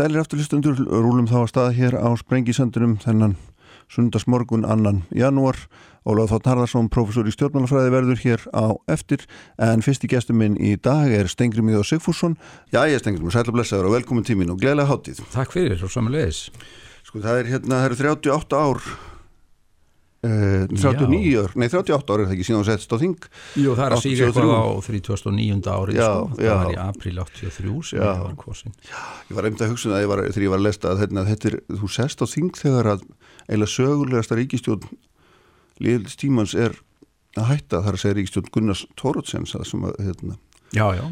Sælir afturlistundur rúlum þá að staða hér á Sprengisöndunum þennan sundarsmorgun annan janúar. Ólaf Þótt Harðarsson, professor í stjórnmálafræði verður hér á eftir en fyrsti gestur minn í dag er Stengrimíð og Sigfússon. Já, ég er Stengrimíð, sæl og blessaður og velkomin tímin og gleðilega hátíð. Takk fyrir og samanlegis. Sko það er hérna, það eru 38 ár Uh, 39 ár, nei 38 ár er það ekki síðan að setjast á þing Jú það er að síga eitthvað á 39. árið já, sko, það já. var í april 83 sem það var kosin Ég var einmitt að hugsa um það þegar ég var að lesta að hérna, þetta er, þú sest á þing þegar að eiginlega sögulegasta ríkistjón liðlis tímans er að hætta þar að segja ríkistjón Gunnars Tórótsens sem að hérna, Já, já,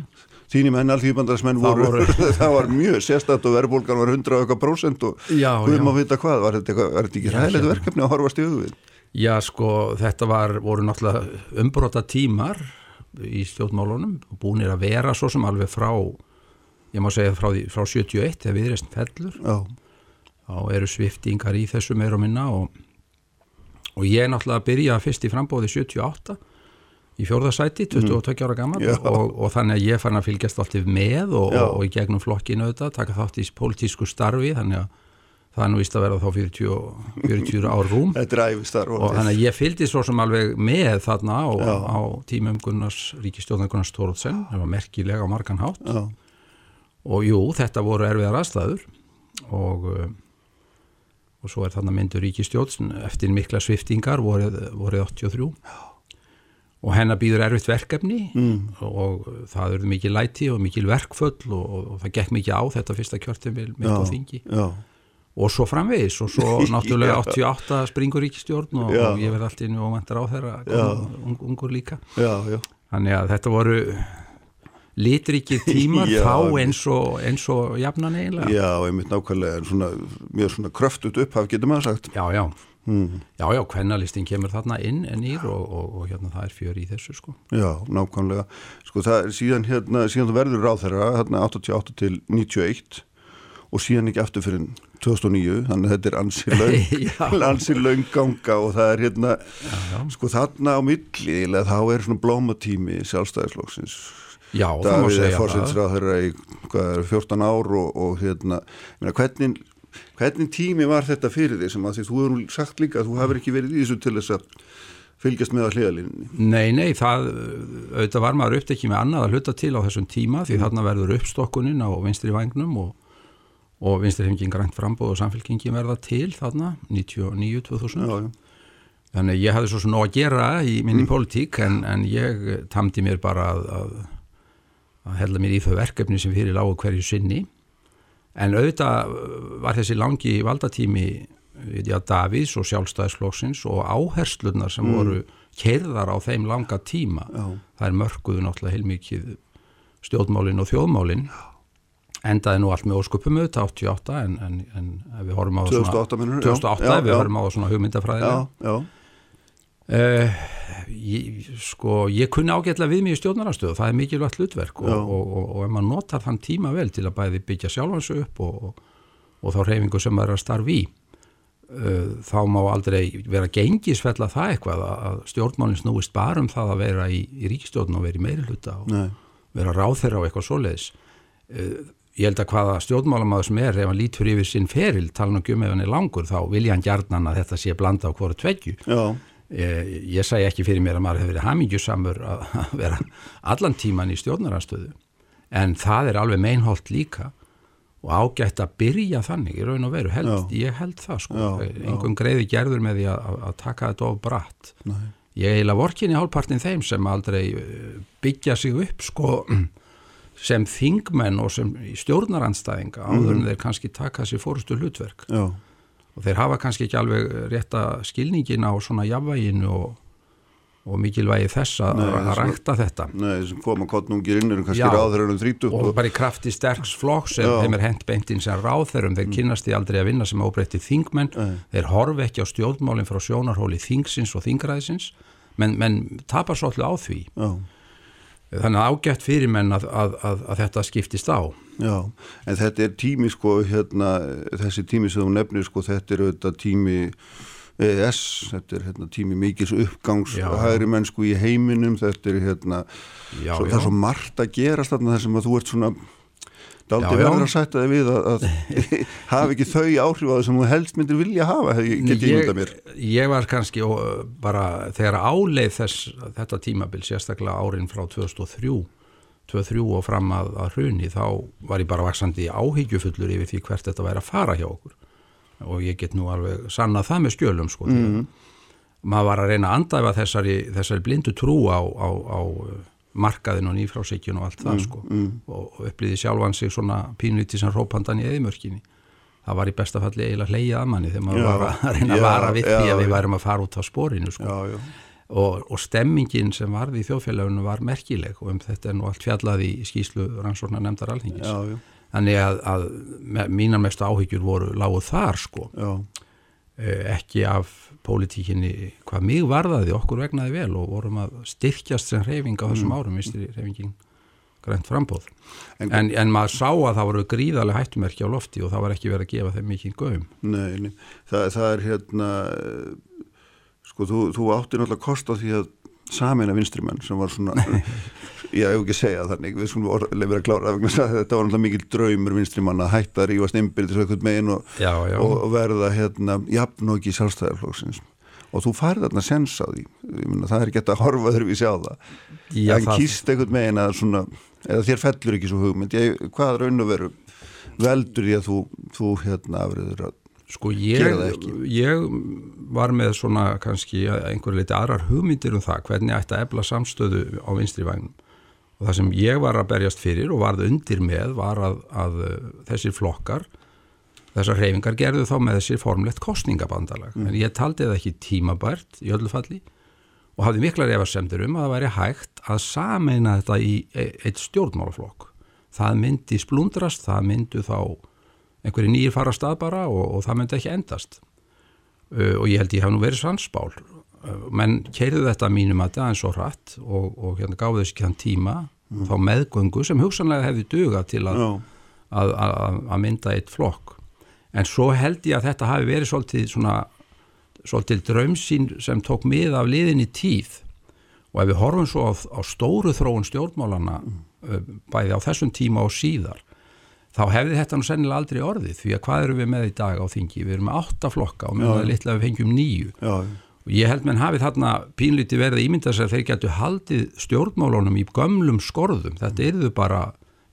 þínum henn alþýðbandarsmenn Það voru, voru- það var mjög sérstætt og verðbólgan var 100 og eitthvað prósent og já, við já. má vita hvað, var þetta, var þetta ekki Já, ræðilegt hérna. verkefni að horfast í hugvið? Já, sko, þetta var, voru náttúrulega umbrota tímar í stjórnmálunum og búinir að vera svo sem alveg frá, ég má segja frá, frá 71 þegar viðreist fellur, Já, þá eru sviftingar í þessu meir og minna og, og ég náttúrulega byrjaði fyrst í frambóði 78 í fjórðasæti, 22 ára gammal Já. og, og þannig að ég fann að fylgjast alltaf með og, og, og í gegnum flokkinu auðvitað, taka þátt í pólitísku starfi, þannig að það er nú víst að vera þá 40, og- 40 ár rúm. Æfistar og þannig að ég fylgdi svo sem alveg með þarna á, á tímum Gunnars, ríkistjóðan Gunnars Tórótsen það var merkilega á margan hátt. Já, og jú, þetta voru erfiðar aðstæður. Og uh, og svo er þarna myndur ríkistjóðs eftir mikla sviftingar voruð, voruð 83 og hennar býður erfitt verkefni mm. og það eru mikið læti og mikið verkföll og, og, það gekk mikið á þetta fyrsta kjörtumil mitt á þingi. Já, og svo framvegis og svo náttúrulega Já. 88 springur ríkistjórn og, og ég verði alltaf inn og vantar á þeirra Já. ung, ungur líka já, já, þannig að þetta voru litrikið tímar Já. þá eins og, eins og jafnan eiginlega já, einmitt nákvæmlega svona, mjög svona kröftut upphaf getur maður sagt já, já, mm. já, já, kvennalistin kemur þarna inn en og, og, og hérna það er fjör í þessu sko Já, nákvæmlega. Sko það er síðan hérna, síðan þú verður ráð þeirra, hérna 88 til 91 og síðan ekki aftur fyrir 2009, þannig að þetta er ansi laung, ansi laung ganga og það er hérna, já, já, sko þarna á milli, eða þá er svona blómatími sjálfstæðisflokksins. já það má er segja það fórsinsráð þeirra í hvað er, 14 ár og, og hérna, meina, hvernig, hvernig tími var þetta fyrir því sem að því þú hefur sagt líka að þú hefur ekki verið í þessu til þess að fylgjast með að hliðalínni. Nei, nei, það auðvitað var maður upptekið með annað að hluta til á þessum tíma því þarna verður uppstokkunin á vinstri vagnum og, og vinstri henging grænt frambóð og samfélkingin verða til þarna 99-2000 Já, já. þannig ég hafði svo nóg að gera í minni pólitík en, en ég tamdi mér bara að, að, að hella mér í þau verkefni sem fyrir lágu hverju sinni. En auðvitað var þessi langi valdatími já, Davíðs og sjálfstæðisflokksins og áherslunar sem voru keirðar á þeim langa tíma Já. það er mörguðu náttúrulega heilmikið stjórnmálin og þjóðmálin endaði nú allt með ósköpum auðvitað 88 en, en, en við horfum á það 2008 mennur? 2008 ef við horfum á svona hugmyndafræðilega Já, já. Uh, ég, sko, ég kunni ágætlega við mig í stjórnarastöðu, það er mikilvægt hlutverk og, Já. og, og, og ef maður notar þann tíma vel til að bæði byggja sjálfansu upp og, og, og þá reyfingu sem maður er að starfi í uh, þá má aldrei vera gengisfella það eitthvað að, að stjórnmálinn snúist bara um það að vera í, í ríkistjórn og vera í meiri hluta og Nei. vera ráþeira og eitthvað svoleiðis uh, ég held að hvaða stjórnmálamaður sem er ef hann lítur yfir sinn feril, tala nú ekki um ef hann er langur þá vilja hann gjarnan að þetta sé blanda á hvora tveggju. Já, ég, ég sæ ekki fyrir mér að maður hefur verið hamingjusamur að vera allan tíman í stjórnaranstöðu en það er alveg meinholt líka og ágætt að byrja þannig í raun og veru, held, ég held það sko, já. engum greiði gerður með því að, að- taka þetta of bratt. Nei. ég eiginlega vorkinni hálfpartin þeim sem aldrei eh, byggja sig upp sko sem þingmenn og sem stjórnaranstæðinga áður en þeir kannski taka sér fórustu hlutverk Já, og þeir hafa kannski ekki alveg rétta skilningin á svona jafnvæginu og, og mikilvægi þess að, rækta þetta nei, sem koma kottnungir inn eru kannski Já. ráður ennum 30 og bara í krafti sterks flokk sem Já. Mm. þeim er hent beintinn sem ráðherrum, þeir kynnast því aldrei að vinna sem óbreytti þingmenn, Nei. þeir horfi ekki á stjórnmálinn frá sjónarhóli þingsins og þingræðisins, menn, menn tapar svolítið á því, Já, þannig að ágætt fyrir menn að, að, að, að þetta skiptist á já, en þetta er tími sko, hérna, þessi tími sem þú nefnir sko, þetta er auðvitað tími ES, þetta er hérna, tími mikils uppgangs Já. hægri mennsku í heiminum, þetta er hérna já, svo, það er svo margt að gerast þarna þar sem að þú ert svona Daldi verður að sætta þig við að, að hafa ekki þau áhrif á það sem þú helst myndir vilja hafa, get ég mynda mér Ég var kannski bara þegar áleið þess þetta tímabil sérstaklega árin frá 2003 2003 og fram að, að hruni þá var ég bara vaksandi áhyggjufullur yfir því hvert þetta væri að fara hjá okkur og ég get nú alveg sannað það með skjölum sko mm -hmm. maður var að reyna að andæfa þessari, þessari blindu trú á, á, á markaðin og nýfrásíkjun og allt það mm, sko. mm. og upplýði sjálfan sig svona pínlítið sem rópandan í eðimörkinni það var í besta falli eiginlega hleyja að manni þegar maður já, var að reyna já, að vara við já, því að við værum að fara út á spórinu sko. Og, og stemmingin sem varði í þjóðfélaginu var merkileg og um þetta er nú allt fjallaði í skýslu rannsórna nefndar alþingis þannig að, að mínar mestu áhyggjur voru láguð þar sko. Eh, ekki af pólitíkinni hvað mig varðaði okkur vegnaði vel og vorum að styrkjast sem reyfing á þessum mm. árum, mistir reyfingin grænt frambóð en, en, en maður sá að það voru gríðarlega hættumerki á lofti og það var ekki verið að gefa þeim mikið gögum Nei, nei. Það, það er hérna sko, þú, þú átti náttúrulega kost á því að samin að vinstrimenn sem var svona ég hef ekki segjað þannig, við skulum lefur að klára þetta var náttúrulega mikil draumur vinstrimann að hætta að rífa stimpildis eitthvað megin og, já, já. og verða hérna jafn og ekki sjálfstæðarflóksins og þú farið þarna sens á því. Myna, það er ekki að horfa þurfi að sjá það. Já, en það... kýst eitthvað megin að svona, eða þér fellur ekki svo hugmynd. Ég, hvað raun og veru veldur ég að þú, þú hérna afriður að Sko ég, ég var með svona kannski einhver leiti aðrar hugmyndir um það hvernig ætti að ebla samstöðu á vinstri vagnum og það sem ég var að berjast fyrir og varð undir með var að, að þessir flokkar, þessar reyfingar gerðu þá með þessir formlegt kostningabandalag mm. en ég taldi það ekki tímabært í öllu falli og hafði miklar efarsemdur um að það væri hægt að sameina þetta í e, eitt stjórnmálaflokk. Það myndi splundrast, það myndu þá einhverju nýjir fara stað bara og, og það myndi ekki endast. Uh, og ég held ég hef nú verið svansbál uh, menn keirðu þetta mínum að það eins og hratt og, og hérna gáðu þessi ekki hann tíma mm. þá meðgöngu sem hugsanlega hefði duga til að, að, að, að mynda eitt flokk en svo held ég að þetta hafi verið svolítið svona svolítið draumsín sem tók mið af liðinni tíð og ef við horfum svo á, á stóru þróun stjórnmálana mm. Uh, bæði á þessum tíma og síðar þá hefði þetta nú sennilega aldrei orðið því að hvað eru við með í dag á þingi við erum með átta flokka og mjög litla við fengjum nýju Já. Og ég held menn hafið þarna pínlíti verið ímyndað sér að þeir getu haldið stjórnmálunum í gömlum skorðum þetta eruðu bara,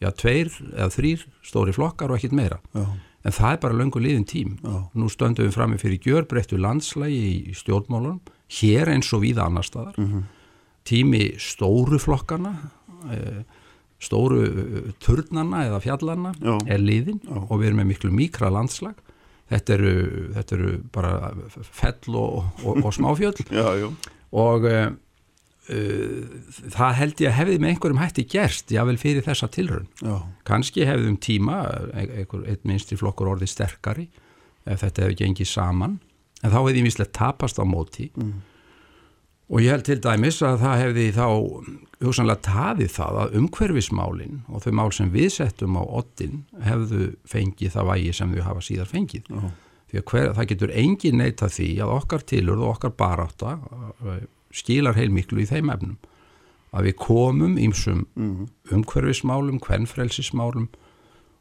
já, tveir eða þrýr stóri flokkar og ekkit meira já. en það er bara löngu liðin tím já. nú stöndum við fram með fyrir gjörbreyttu landslægi í stjórnmálunum hér eins og við annar staðar mm -hmm. tími stóru flokkana eða stóru uh, turnana eða fjallana já. er liðin og við erum með miklu mikra landslag þetta eru, þetta eru bara fell og, og, og smáfjöld já, og uh, uh, það held ég að hefði með einhverjum hætti gerst, jável fyrir þessa tilrönd kannski hefðum tíma einhver, einn minnstri flokkur orði sterkari ef þetta hefði gengið saman. En þá hefði ég mislega tapast á móti. Mm. Og ég held til dæmis að það hefði þá hugsanlega tafið það að umhverfismálinn og þau mál sem við settum á ottin hefðu fengið það vægi sem þau hafa síðar fengið. Uh -huh. Því að hver, það getur engin neyta því að okkar tilurð og okkar baráta uh, skilar heilmiklu í þeim efnum. Að við komum ímsum uh mhm. -huh. umhverfismálum, kvennfrelsismálum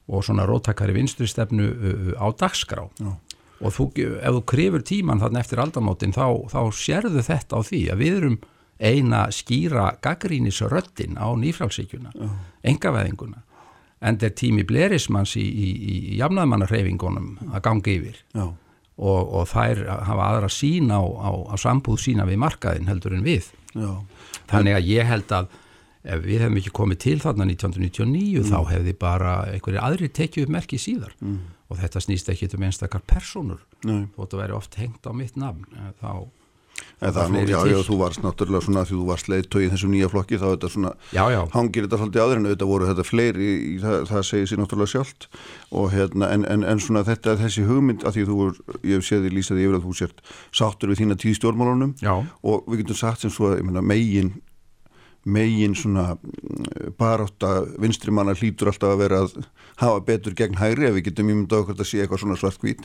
og svona róttakari vinstristefnu uh, á dagskrá. -huh og þú, ef þú krifur tíman þarna eftir aldamótin þá, þá sérðu þetta á því að við erum eina skýra gaggrínisröttin á nýfrálsíkjuna, uh. engaveðinguna en þetta er tími blerismanns í, í, í jafnaðmannarhefingunum að ganga yfir uh. og, og þær hafa aðra sín á, á, á sambúð sína við markaðin heldur en við uh. þannig að ég held að ef við hefum ekki komið til þarna 1999 mm. þá hefði bara einhverju aðri tekið upp merki síðar mm. Og þetta snýst ekki um einstakar personur og þetta veri oft hengt á mitt nafn þá Það nú, já, já, þú varst náttúrulega svona því þú varst leiðtöð í þessu nýja flokki þá þetta svona, já, já. hangir þetta svolítið aður en auðvitað voru þetta fleiri, í, það, það segir sér náttúrulega sjálft. Og hérna, en, en, en svona þetta, þessi hugmynd að því þú ég hef séð því lýsaði yfir að þú sért sáttur við þína tíð stjórnmálunum. Og við getum sagt sem svo að megin megin svona mm, barátt að vinstri manna hlýtur alltaf að vera að hafa betur gegn hægri ef við getum ímynda okkur að sé eitthvað svona svartkvít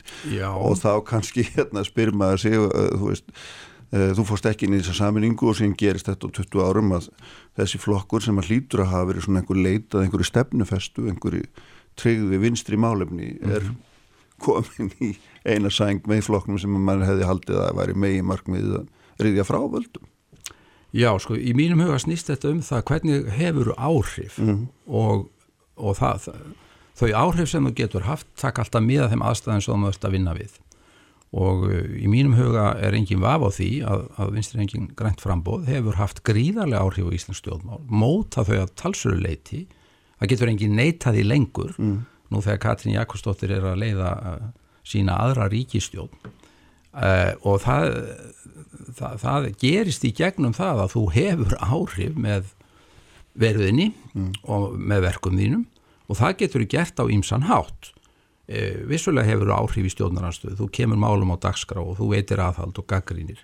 og þá kannski hérna spyr maður sig þú veist uh, þú fórst ekki inn í þessa saminningu og síðan gerist þetta á 20 árum að þessi flokkur sem að hlýtur að hafa verið svona einhver leitað, einhverju stefnufestu einhverju tryggði vinstri málefni er mm -hmm. komin í eina sæng með flokknum sem mann hefði haldið að væri megi markmið að riðja frá völdum. Já, sko, í mínum huga snýst þetta um það hvernig hefur áhrif mm -hmm. og, og það, þau áhrif sem þú getur haft takk alltaf miða þeim aðstæðin sem þú mögst að vinna við og uh, í mínum huga er engin vaf á því að, að vinstri engin grænt frambóð hefur haft gríðarlega áhrif á Íslands stjórnmál, móta þau að talsöru leiti, það getur engin neitaði lengur, mm. nú þegar Katrín Jakobsdóttir er að leiða uh, sína aðra ríkistjórn uh, og það, það, það gerist í gegnum það að þú hefur áhrif með verðinni mm. og með verkum þínum og það getur gert á ýmsan hátt e, vissulega hefur áhrif í stjórnaranstöðu, þú kemur málum á dagskrá og þú veitir aðhald og gaggrínir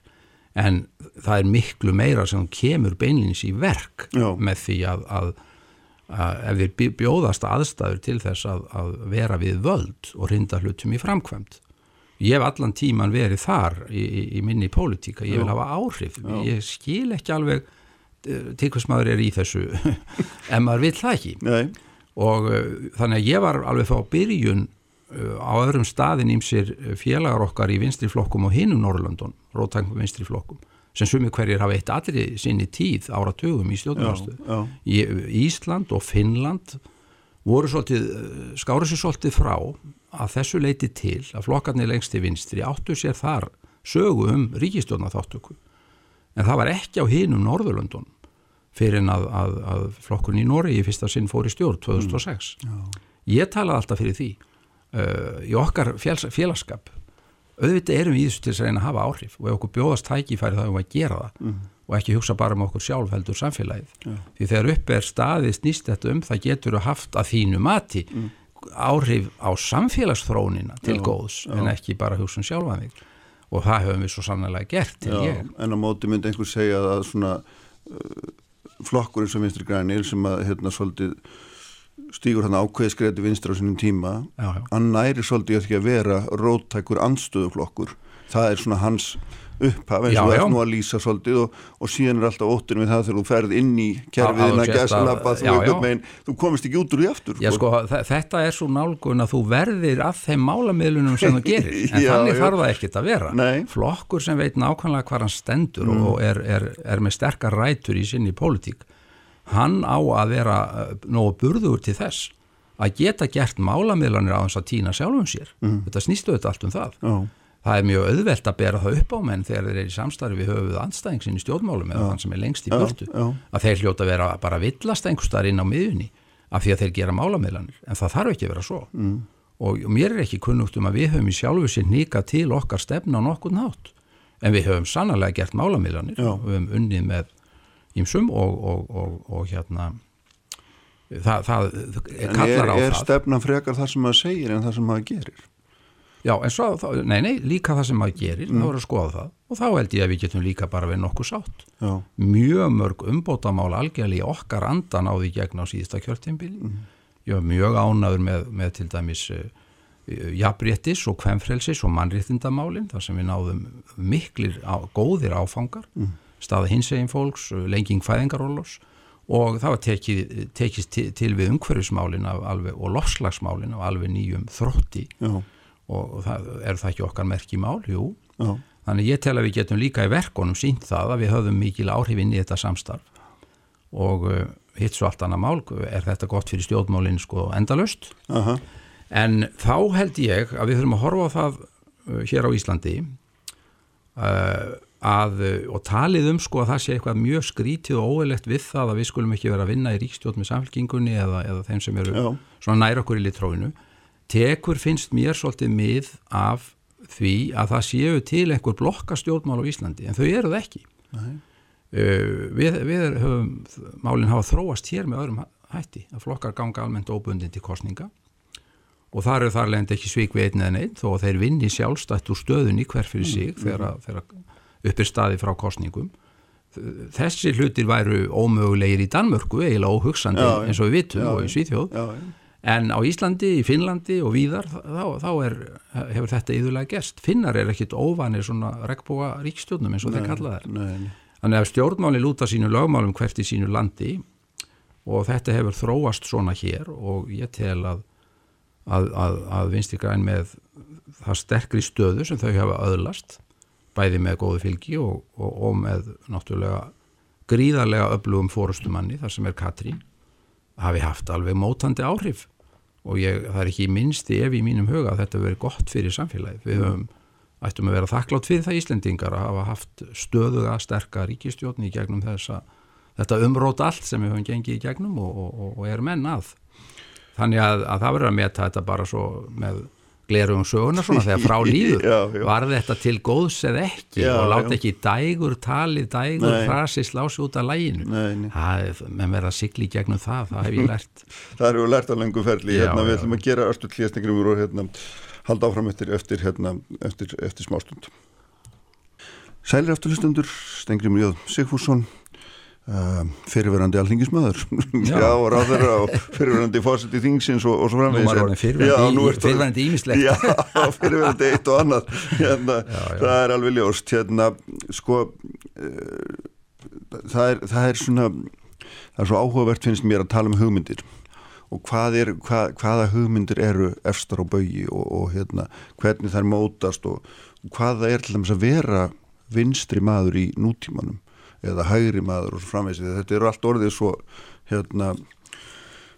en það er miklu meira sem kemur beinlýnins í verk Já. með því að, að, að ef við bjóðast aðstæður til þess að, að vera við völd og rinda hlutum í framkvæmt ég hef allan tíman verið þar í, í, í minni pólitíka, ég vil hafa áhrif. Já. ég skil ekki alveg eh, til hvers maður er í þessu en maður vil það ekki. Nei. og uh, þannig að ég var alveg þá byrjun á öðrum staðin ímsir félagar okkar í vinstriflokkum og hinum Norrlöndun, rótængum vinstriflokkum sem sumi hverjir hafa eitt allir sinni tíð áratugum í stjórnarstuð í Ísland og Finnland voru svolítið, skáru sér svolítið frá að þessu leiti til að flokkarnir lengst í vinstri áttu sér þar sögu um ríkistjórnaþáttöku en það var ekki á hinum Norðurlöndun fyrir en að, að, að flokkurinn í Noregi í fyrsta sinn fór í stjórn 2006 mm. ég talaði alltaf fyrir því uh, í okkar félags, félagskap auðvitað erum við í þessu til að reyna að hafa áhrif og ef okkur bjóðast tækifæri þá erum við að gera það mm. og ekki hugsa bara um okkur sjálf heldur samfélagið yeah. því þegar upp er staðið snýst þetta um það getur að haft að þínu mati mm. Áhrif á samfélagsþrónina til já, góðs já. en ekki bara hugsa um sjálfaðing og það höfum við svo sannlega gert En á móti myndi einhver segja að svona uh, flokkurinn sem vinstri grænir sem að hérna svolítið stígur hann ákveði skreiti vinstra á sínum tíma já. hann næri svolítið ekki að vera róttækur anstöðuflokkur það er svona hans upphaf eins og það er nú að lýsa svolítið og, og síðan er alltaf ótturinn við það þegar þú ferð inn í kerfiðin að gæslappa þú, þú komist ekki út úr því aftur já, sko, þetta er svo nálgun að þú verðir að þeim málamiðlunum sem þú gerir en já, þannig þarf það ekkert að vera Nei. flokkur sem veit nákvæmlega hvað hann stendur mm. og er, er, er með sterkar rætur í sinni pólitík hann á að vera eh, nógu burður til þess að geta gert málamiðlanir á þess að týna sjálfum sér mm. þetta snýstu þetta allt um það. Það er mjög auðvelt að bera það upp á menn þegar þeir eru í samstarfi við höfuð anstæðingsinn í stjórnmálum eða þann sem er lengst í oh. að þeir hljóta að vera bara villast einhverstaðar inn á miðunni af því að þeir gera málamiðlanir. En það þarf ekki að vera svo. Mm. og mér er ekki kunnugt um að við höfum í sjálfu sér nýka til okkar stefna á nokkur nátt en við höfum sannlega gert málamiðlanir. Og við höfum unnið með ímsum og, og, og, og hérna það, það kallar er, á það. Er stefnan frekar það sem maður segir en það sem maður gerir? Já, en svo, nei, nei, líka það sem maður gerir mm. þá er að skoða það og þá held ég að við getum líka bara við nokkuð sátt Já. mjög mörg umbótamál algjörlega í okkar andan á því gegn á síðasta kjörtímbili mm. ég var mjög ánaður með, með til dæmis uh, jafnréttis og kvemfrelsis og mannréttindamálin þar sem við náðum miklir á, góðir áfangar mm staða hinsegin fólks, lenging fæðingarólos og það var tekið, tekist til, til við umhverfismálin og lofslagsmálin af alveg nýjum þrótti Já. Og það, er það ekki okkar merki mál? Jú. Já. Þannig ég tel að við getum líka í verkonum sínt það að við höfum mikil áhrifinn í þetta samstarf og uh, hitt svo allt annað mál, er þetta gott fyrir stjórnmálinn sko endalust uh -huh. en þá held ég að við þurfum að horfa á það uh, hér á Íslandi að að, eh, og talið um sko að það sé eitthvað mjög skrítið og óeilegt við það að við skulum ekki vera að vinna í ríkstjótt með samfélkingunni eða, eða þeim sem eru Já. svona nær okkur í litróinu tekur finnst mér svolítið mið af því að það séu til einhver blokkastjórnmál á Íslandi en þau eru það ekki. Uh, við, við höfum málinn hafa þróast hér með öðrum hætti að flokkar ganga almennt óbundin til kostninga og þar eru þar leiðandi ekki svík við einn eða neitt þó að þeir vinni sjálfstætt úr stöðunni hver fyrir sig mm, þegar, mm. þegar uppir staði frá kostningum þessi hlutir væru ómögulegir í Danmörku, eiginlega óhugsandi já, eins og við vitum já, og í Svíþjóð. Já, en á Íslandi, í Finnlandi og víðar þá, þá er, hefur þetta yðurlega gerst. Finnar er ekkit óvanir svona regnbúa ríkstjórnum eins og þeir kalla þær. Þannig að stjórnmáli lúta sínu lögmálum hvert í sínu landi og þetta hefur þróast svona hér og ég tel að að, að, að vinstri græn með það sterkri stöðu sem þau hafa öðlast bæði með góðu fylgi og, og, og með náttúrulega gríðarlega öflugum fórustumanni þar sem er Katrín hafi haft alveg mótandi áhrif og ég, það er ekki minnsti ef í mínum huga að þetta verið gott fyrir samfélagið. Við höfum, ættum að vera þakklátt fyrir það Íslendingar að hafa haft stöðuga sterka ríkistjórn í gegnum þessa þetta umrót allt sem við höfum gengið í gegnum og, og, og er menn að. Þannig að, að það verður að meta þetta bara svo með glerugum söguna svona þegar frá líður. Já, já. var þetta til góðs eða ekki? Já, og láta ekki dægur talið, dægur frasi slási út af læginu menn verða sigli gegnum það það hef ég lært. Það eru lært að lengu ferli, hérna, við ætlum að gera östu klíðastingur og hérna, halda áfram eftir, eftir, hérna, eftir, eftir smástund. Sælir afturlustundur, Stengrim Jóð Sigfússon, uh, fyrirverandi alþingismöður, já, Já. og ráðherra og fyrirverandi fósitt í þingsins og, og svo framvegis. fyrirvændi ímislegt Já, fyrirverandi eitt og annað, hérna, Já, já. það er alveg ljóst, hérna, sko, uh, það, er, það er svona, það er svo áhugavert finnst mér að tala um hugmyndir og hvað er, hvað, hvaða hugmyndir eru efstar á baugi og, og hérna, hvernig þær mótast og, og hvað það er til dæmis að vera vinstri maður í nútímanum eða hægri maður og svo framvegis. Þetta eru allt orðið svo hérna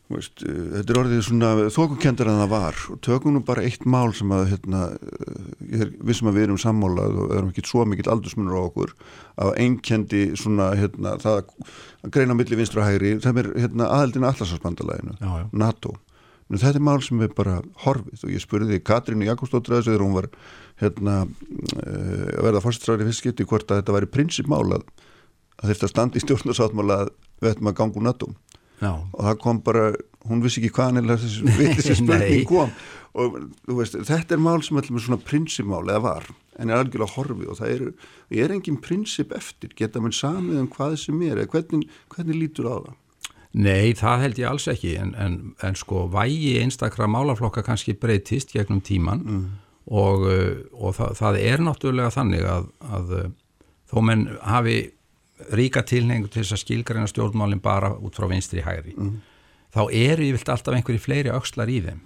veist, eh, þetta er orðið svona þókukendar en það var. Og tökum nú bara eitt mál sem að hérna, eh, ég er vissum að við erum sammálað og erum ekki svo mikill aldursmunur á okkur að einkendi svona hérna, það að greina á milli vinstri og hægri. Það er hérna, aðeldin allarsvarsbandalæginu. NATO. Nú, þetta er mál sem er bara horfið. Og ég spurði Katrínu Jakobsdóttir þegar hún var hérna, uh, að verða fórstræðri fyrst skipti hvort að þetta væri prinsipmál að, að þetta standi í stjórnarsáttmála að við ættum að ganga úr NATO. Já, og það kom bara, hún vissi ekki hvað hann þessi, spurning kom. Og veist, þetta er mál sem ætlum svona prinsipmál eða var, en er algjörlega horfið og það er, er engin prinsip eftir, geta mann samið um hvað sem er eða hvernig, hvernig lítur á það? Nei, það held ég alls ekki en, en, en sko vægi einstakra málaflokka kannski breytist gegnum tíman og, uh, og það, það er náttúrulega þannig að, að uh, þó menn hafi ríka tilhengu til þess að skilgreina stjórnmálinn bara út frá vinstri hægri. Þá eru yfirlt alltaf einhverju fleiri öxlar í þeim.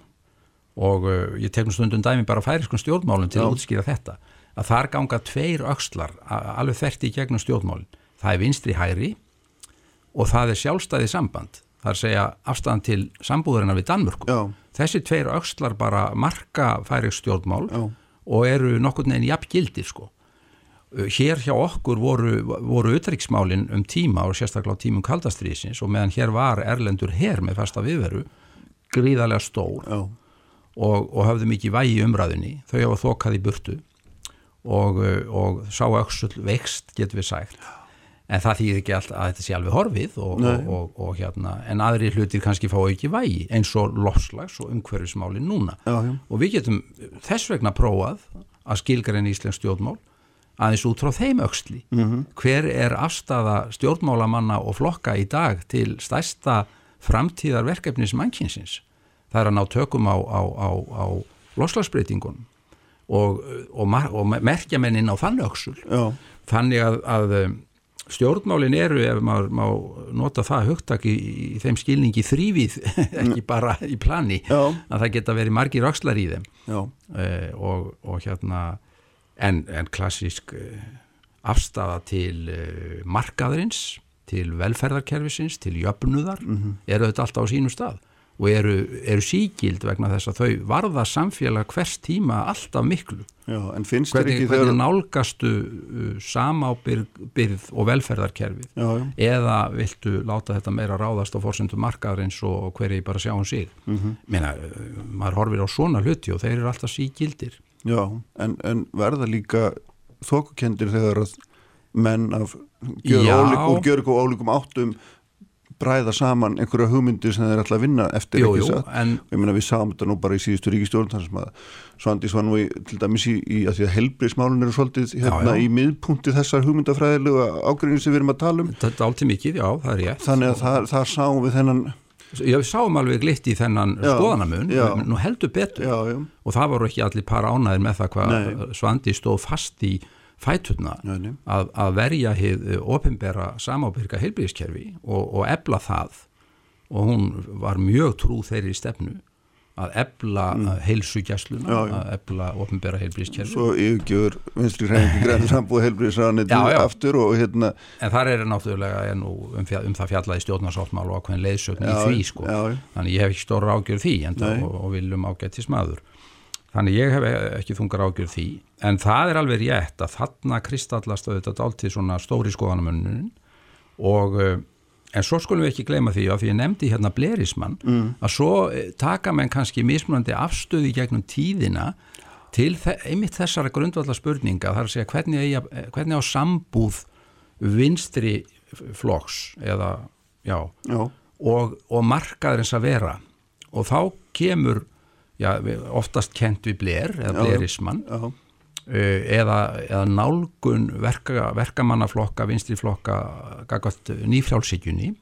Og uh, ég tegnum stundum dæmi bara færiskun stjórnmálum til Já. að útskýra þetta. Að þar ganga tveir öxlar a- alveg þerti í gegnum stjórnmálinn það er vinstri hægri og það er sjálfstæði samband. Það er að segja afstæðan til sambúðurina við Danmörku. Já, þessi tveir öxlar bara marka færiks stjórnmál Já. og eru nokkurn veginn jafn gildir sko hér hjá okkur voru, voru utryggsmálin um tíma og sérstaklega á tímum kaldastriðsins og meðan hér var erlendur her með fasta viðveru gríðarlega stór já, og, og höfðu mikið vægi umræðinni þau hafa þokað í burtu og, uh, og sá öxull vext getur við sagt. En það þýðir ekki alltaf að þetta sé alveg horfið og, og, hérna en aðri hlutir kannski fá ekki vægi eins og lofslags og umhverfismáli núna. Já, já. og við getum þess vegna prófað að skilgreina íslensk stjórnmál aðeins út frá þeim öxli. Hver er afstafa stjórnmálamanna og flokka í dag til stærsta framtíðarverkefnis mannkynsins? Það er að ná tökum á, á, á, á loslagsbreytingunum og, og, og merkja mennin á þann já. þannig að, að um, stjórnmálin eru ef maður má nota það hugtak í, í þeim skilningi þrývið ekki bara í plani Já. að það geta verið margir öxlar í þeim. Uh, og, og hérna en, en klassísk uh, afstafa til uh, markaðurins til velferðarkerfisins, til jöfnuðar eru þetta alltaf á sínum stað og eru, eru sígild vegna þess að þau varða samfélag hvers tíma alltaf miklu já. En finnst þér hvernig, ekki hvernig þegar nálgastu uh, samábyrð og velferðarkerfið Já, já. eða viltu láta þetta meira ráðast á fórsendum markaðarins og, hverju bara sjá um sig mm Mhm. -hmm. Meina, uh, maður horfir á svona hluti og þeir eru alltaf sígildir Já, en, en verða líka þókukendir þegar að menn af gjör Já. og ólíkum áttum bræða saman einhverja hugmyndir sem þeir ætla að vinna eftir Jú, ekki satt. en Ég meina við sáum þetta nú bara í síðustu ríkistjórn þar sem að nú í, til dæmis í, í að því að helbriðsmálun eru svolítið hérna já. í miðpunkti þessar hugmyndafræðilegu ágreinu sem við erum að tala um þetta er alltaf mikið, já, það er ég þannig að það, það sáum við þennan Við sáum alveg glitt í þennan skoðanamun, nú heldur betur. Já, já, og það voru ekki allir para ánæðir með það hvað. Svandi stóð fast í fæturna Nei, að, að verja hið ofinbera samábyrga heilbríðiskerfi og, og ebla það. Og hún var mjög trú þeirri stefnu að ebla mm. heilsugjastluna, að ebla ofnbæra heilbríðskerfi. Svo yfirgjör vinstri hrefingi græn sambúð heilbríðsraðanitið aftur og hérna En þar er náttúrulega um, um það fjallaði stjórnarsáttmál og ákveðin leiðsögn í því sko, já, þannig ég hef ekki stóra ágjör því en og, og viljum ágættis maður þannig ég hef ekki þungar ágjör því. En það er alveg rétt að þarna kristallast auðvitað áltið svona stóri skoðanamönnunin og En svo skulum við ekki gleyma því að því ég nefndi hérna Blerismann mm. að svo eh, taka menn kannski mismunandi afstöði gegnum tíðina til einmitt þessara grundvallar spurninga þar að segja hvernig, eigi, hvernig á sambúð vinstri flokks eða já, já. Og, og markaðurins að vera og þá kemur já, oftast kent við Bler eða Blerismann já, Eh, eða, eða nálgun verka, verkamannaflokka, vinstriflokka nýfrjálfsíkjunni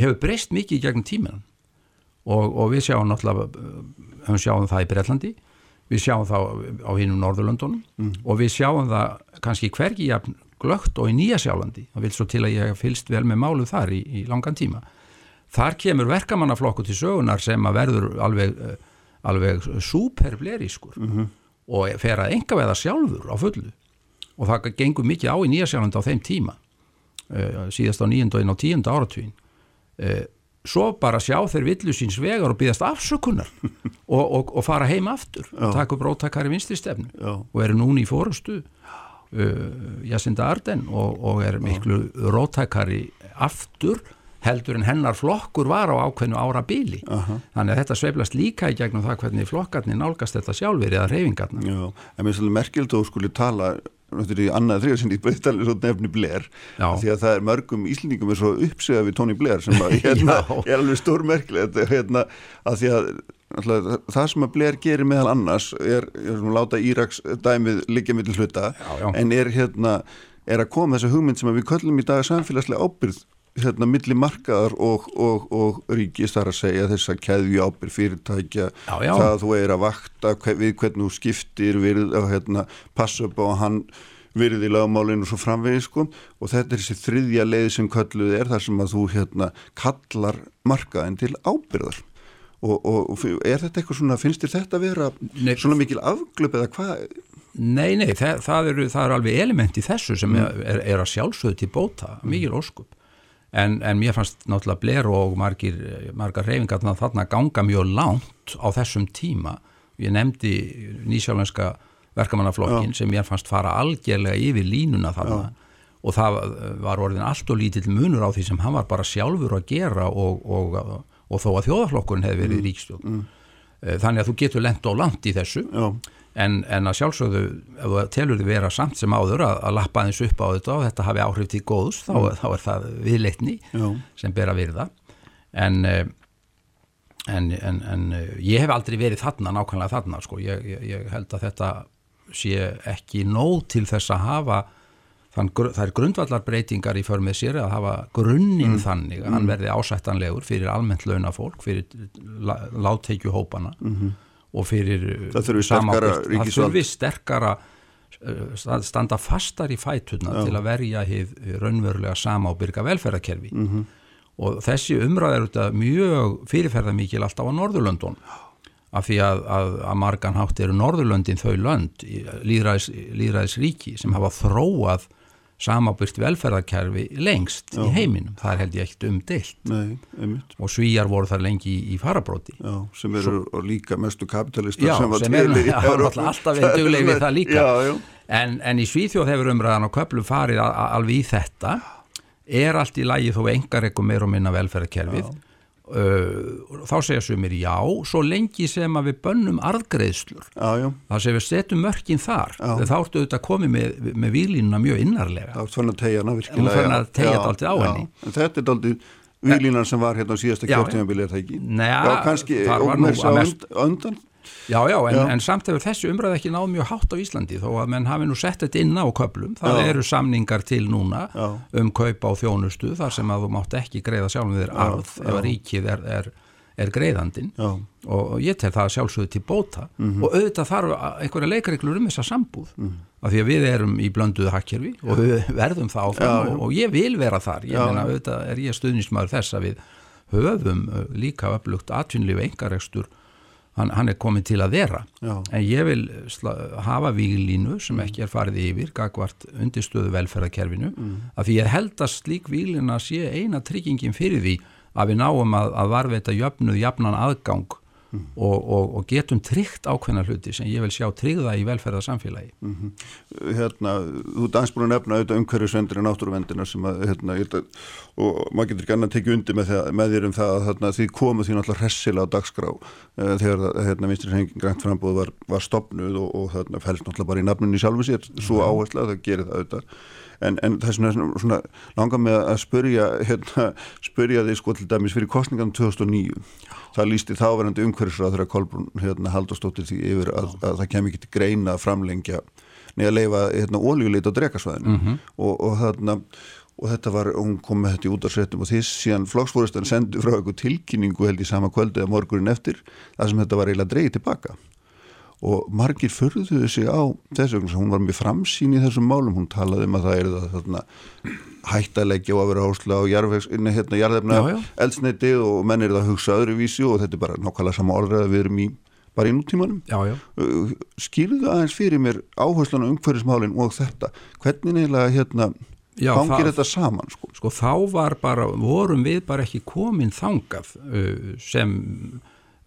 hefur breyst mikið gegnum tíman og, og við sjáum náttúrulega við sjáum það í Breitlandi við sjáum það á hinnum Norðurlöndunum mm. og við sjáum það kannski hvergi jafn glögt og í Nýja sjálandi. Það vil svo til að ég fylst vel með málu þar í, í langan tíma. Þar kemur verkamannaflokku til sögunar sem að verður alveg, alveg superblerískur. Mm -hmm og fer að enga veða sjálfur á fullu og það gengur mikið á í Nýjasjálfandi á þeim tíma uh, síðast á nýjönda og tíunda áratvín uh, svo bara sjá þeir villu síns vegar og byggast afsökunar og, og, og fara heim aftur Já. og taka upp róttakari vinstristefnu Já. og eru núni í fórustu uh, Jacinda Arden og, og er miklu róttakari aftur heldur en hennar flokkur var á ákveðnu ára bíli uh -huh. þannig að þetta sveiflast líka í gegnum það hvernig flokkarnir nálgast þetta sjálfur eða reyfingarna Já, en mér er svolítið merkild og skuli tala í annað þrjóðsinn í breyttalið svo nefni Blair. Því að það er mörgum íslendingum er svo uppsegað við Tony Blair sem að, hérna, er alveg stór merkilegt hérna, að því að alltaf, það sem að Blair gerir meðal annars er, er að láta Íraks dæmið liggja mittil hluta já, já. en er hérna er að koma þessu hugmynd sem við köllum í dag samfélagslega ábyrð hérna milli markaðar og, og, og ríkist þar að segja þess að keðju ábyrg fyrirtækja já, já. það að þú er að vakta við hvernig þú skiptir við að hérna, passa upp á að hann virði lagmálinu og svo framvegið sko og þetta er þessi þriðja leið sem kalluð er þar sem að þú hérna kallar markaðin til ábyrðar og, og er þetta eitthvað svona, finnst þér þetta að vera nei, svona mikil afglöp eða hvað? Nei, nei, það, það eru er alveg element í þessu sem mm. er, er að sjálfsögðu til bóta, mikil óskup En, en mér fannst náttúrulega Blair og margir, margar reyfingarna þarna ganga mjög langt á þessum tíma. Ég nefndi nýsjálenska verkamannaflokkin sem mér fannst fara algjörlega yfir línuna þarna Já. og það var orðin allt og lítill munur á því sem hann var bara sjálfur að gera og, og, og, og þó að þjóðaflokkurinn hefði verið mm. ríkstjórn. Mm. Eh, þannig að þú getur lent og langt í þessu. Já en, en að sjálfsögðu ef þú telur þið vera samt sem áður að, að lappa eins upp á þetta og þetta hafi áhrif til góðs þá, mm. þá er það viðleitni Já. sem ber að virða en, eh, en, en ég hef aldrei verið þarna nákvæmlega þarna sko. ég, ég, ég held að þetta sé ekki nóg til þess að hafa þann, það er grundvallarbreytingar í för með sér að hafa grunninn mm. þannig að hann mm. verði ásættanlegur fyrir almennt launafólk, fyrir látteikjuhópana mm -hmm og fyrir það þurfi sterkara það þurfi sterkara uh, standa fastar í fætuna Já. til að verja hið raunverulega samábyrga velferðarkerfi. Mm -hmm. og þessi umræð er þetta mjög fyrirferðarmikil alltaf á Norðurlöndun af því að, að, að margan hátt eru Norðurlöndin þau lönd líðræðis, líðræðis ríki sem hafa þróað samábyrgt velferðarkerfi lengst Já. í heiminum, það er held ég ekkert umdeilt. Og svíjar voru þar lengi í, í farabróti Já, sem eru Svo, líka mestu kapitalistar Já, sem, sem eru alltaf verið dugleg við það líka. Já, en, en í Svíþjóð hefur umræðan og köplum farið alveg í þetta. Er allt í lagi þó engar eitthvað meir og minna velferðarkerfið þá segja sumir já svo lengi sem að við bönnum arðgreðslur þá segja við setjum mörkin þar. Já. þá ertu auðvitað að komi með, með výlínuna mjög innarlega. Þá fann að tegja að þetta alltaf á henni. En þetta er alltaf výlínan sem var hérna á síðasta kjörtímabili er það ekki? Já, kannski ómers á undan Já, já, en, en samt hefur þessu umræð ekki náð mjög hátt á Íslandi þó að menn hafi nú sett þetta inn á köplum. Það já. eru samningar til núna já. um kaupa á þjónustu þar sem að þú mátt ekki greiða sjálfum þér arð ef ríkið er, er, er greiðandin og ég tel það sjálfsögðu til bóta mm -hmm. og auðvitað þarf einhverja leikreglur um þessa sambúð mm -hmm. af því að við erum í blönduðu hakkerfi og við verðum það áfram og, og ég vil vera þar. Ég meina auðvitað er ég stuðnismæður þess að við höfum líka upplugt atvinnlífi engaregstur hann, hann er komin til að vera Já. en ég vil sla, hafa víglínu sem ekki er farið yfir gagvart undirstöðu velferðarkerfinu mm. af því ég held að slík víglina sé eina tryggingin fyrir því að við náum að, að varveita jöfnuð jafnan aðgang mm. og, og, og getum tryggt ákveðna hluti sem ég vil sjá tryggða í velferðarsamfélagi mm -hmm. Hérna, þú ert aðeins búin að nefna auðvitað umhverjusvendir og náttúruvendina sem að, hérna, að, og maður getur annað að tekja undir með, það, með þér um það að hérna, því komuð því náttúrulega hressilega á dagskrá uh, þegar hérna, vinstri henging grænt frambóð var, var stopnuð og, og þarna fælst náttúrulega bara í nafnunni sjálfu sér, svo mhm. áherslu að það gerir það auðvitað en, en það er svona, svona langar með að spurja hérna, spurja því sko til dæmis fyrir kostningan 2009 það lísti þáverandi umhverfisrað þegar Kolbrún hérna, haldastóttir því yfir að, að það kem ekki til greina að framlengja neða að leifa hérna, óljuleit á drekasvæðinu. Mm -hmm. og, og þarna og þetta var, hún kom með þetta í útarsréttum og því síðan flokksfórustan sendi frá eitthvað tilkynningu held í sama kvöldu eða morgurin eftir það sem þetta var eiginlega dreyið tilbaka og margir förðuðu sig á þessu, hún var mjög framsýn í þessum málum, hún talaði um að það er það þarna, hættalegja og að vera hásla á hérna, jarðefna eldsneiti og menn er það að hugsa öðruvísi og þetta er bara nákvæmlega sama orðið að við erum í bara í núttímanum uh, skilðu það aðeins fyrir mér áherslan á umhverfismálinn og þetta? Hvernig neila hérna hangir þetta saman sko? sko þá var bara, vorum við bara ekki komin þangað uh, sem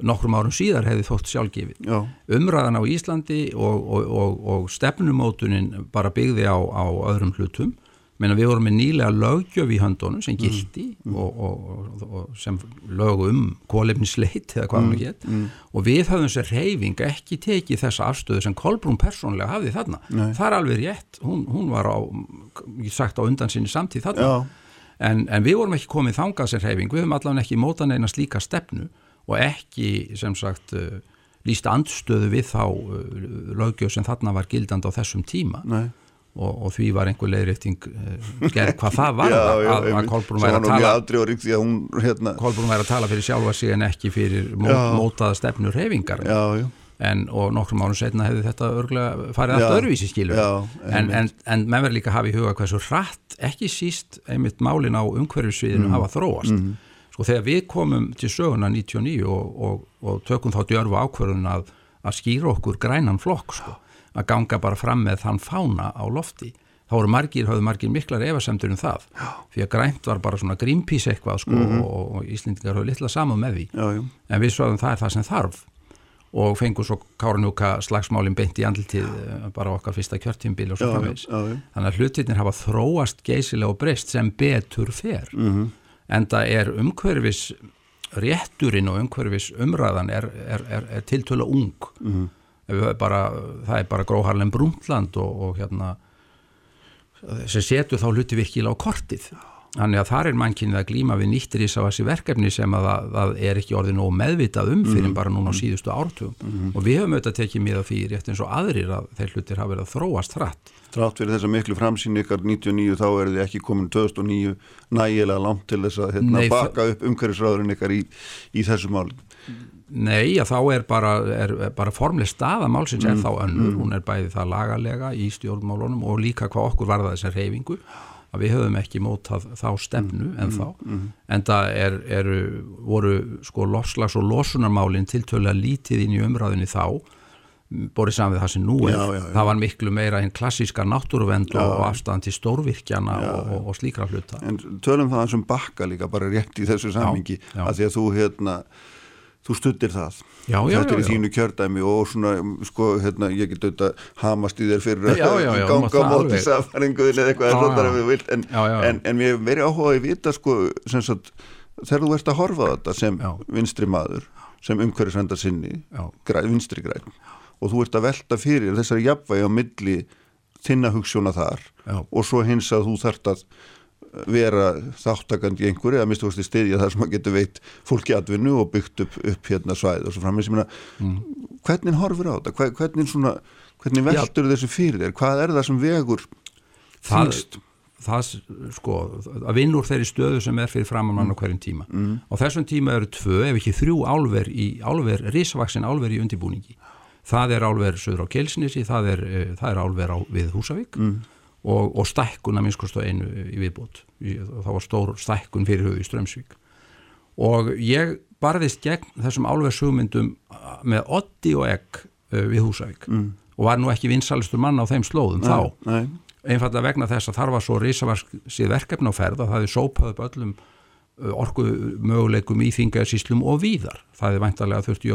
nokkrum árum síðar hefði þótt sjálfgefið. Umræðan á Íslandi og, og, og, og stefnumótunin bara byggði á, á öðrum hlutum menn að við vorum með nýlega lögjöf í höndunum sem mm. gildi mm. og sem lög um kólefnisleit eða hvað mm. hann gett mm. og við höfum sér reyfing ekki tekið þessa afstöðu sem Kolbrún persónlega hafði þarna. Nei. Það er alveg rétt, hún, hún var á, ég sagt á undan sinni samtíð þarna en, en við vorum ekki komið þangað sér reyfing, við höfum allavega ekki mótan eina slíka stefnu og ekki sem sagt uh, líst andstöðu við þá uh, lögjöf sem þarna var gildand á þessum tíma. Og, og því var einhver leiðrætting uh, gerð hvað það var já, já, að, að Kolbrún væri að tala hún, hérna... Kolbrún væri að tala fyrir sjálfa sig en ekki fyrir mót, mótaða stefnur hefingar en og nokkrum árum setna hefði þetta örgulega farið allt öðruvísi skilur en, en, en menn verður líka að hafa í huga hversu rætt ekki síst einmitt málin á umhverfisviðinu mm. hafa þróast. Mm. Sko þegar við komum til söguna 99 og, og, og tökum þá djörfu ákverðun að, að skýra okkur grænan flokk sko, að ganga bara fram með þann fána á lofti, þá voru margir, hafðu margir miklar efasemtur um það, því að grænt var bara svona Greenpeace eitthvað sko mm -hmm. og, og Íslendingar hafðu litla saman með því, já, já. en við svoðum það er það sem þarf. Og fengum svo Kárnúka slagsmálinn beint í andlitið eh, bara okkar fyrsta kjörtímbili og svo framvegs, þannig að hlutirnir hafa þróast geysilega og breyst sem betur fer. Mm -hmm en það er umhverfis rétturinn og umhverfis umræðan er, er, er, er tiltöla ung mm -hmm. bara, það er bara gróharlem brúntland og, og hérna sem setur þá hluti virkilega á kortið Þannig að þar er mannkynnið að glíma við nýttir í þessi verkefni sem að það, er ekki orðið nóg meðvitað um fyrir mm. bara núna á mhm. síðustu ártugum mm. og við höfum auðvitað tekið miða fyrir rétt eins og aðrir að þeir hlutir hafa verið að þróast hratt. Trátt fyrir þessa miklu framsýn ykkar 99 þá er þið ekki komin 2009 nægilega langt til þess að hérna, Nei, baka upp umhverfisræðurinn ykkar í, í þessu málum. Nei, að þá er bara, er bara formleg staða málsins mm. er þá önnur, mm. hún er bæði það lagalega í stjórnmálunum og líka hvað okkur varða þessar reyfingu að við höfum ekki mótað þá stefnu mm, en þá, mm, mm. en það er, er, voru sko lofslags og losunarmálinn tiltölu að lítið inn í umræðinni þá. Borðið saman við það sem nú er. Já, já, já. það var miklu meira einn klassíska náttúruvend og afstæðan til stórvirkjana og, og, og slíkra hluta. En tölum það sem bakka líka bara rétt í þessu samingi að því að þú hérna þú stuttir það. Já, já, þetta er í þínu kjördæmi og svona sko, hérna, ég get auðvitað hamast í þér fyrir að ganga á móti safaringuðin eða eitthvað svona við vilt en, en, en við verðum áhuga að vita sko, sagt, þegar þú ert að horfa þetta sem vinstri maður sem umhverjusvenda sinni vinstri græn og þú ert að velta fyrir þessari jafnvægi á milli þinna hugssjóna þar og svo hins að þú þart að vera þáttakandi í einhverju eða mistu fórst í stiðja þar sem maður getur veitt fólki atvinnu og byggt upp, upp hérna svæð og svo framins, ég meina mm. hvernig horfur á þetta, hvernig svona hvernig veldur þessu fyrir þér, hvað er það sem vegur þingst? Það, sko, að vinna úr þeirri stöðu sem er fyrir framann á mm. hverjum tíma mm. og þessum tíma eru tvö, ef ekki þrjú álver í álver, risvaksin álver í undibúningi það er álver söður á Kelsnisi, það er, eh, það er álver á, við Húsavík mm og, og stækkun að minnskostu einu í viðbót það var stór stækkun fyrir höfu í Strömsvík og ég barðist gegn þessum álverðshugmyndum með otti og egg uh, við Húsavík mm. og var nú ekki vinsalistur mann á þeim slóðum nei, þá nei. einfallega vegna þess að þar var svo risavarskið verkefn á ferð að það hefði sópað upp öllum orgu möguleikum í þingaðsíslum og víðar. Það er væntalega þurfti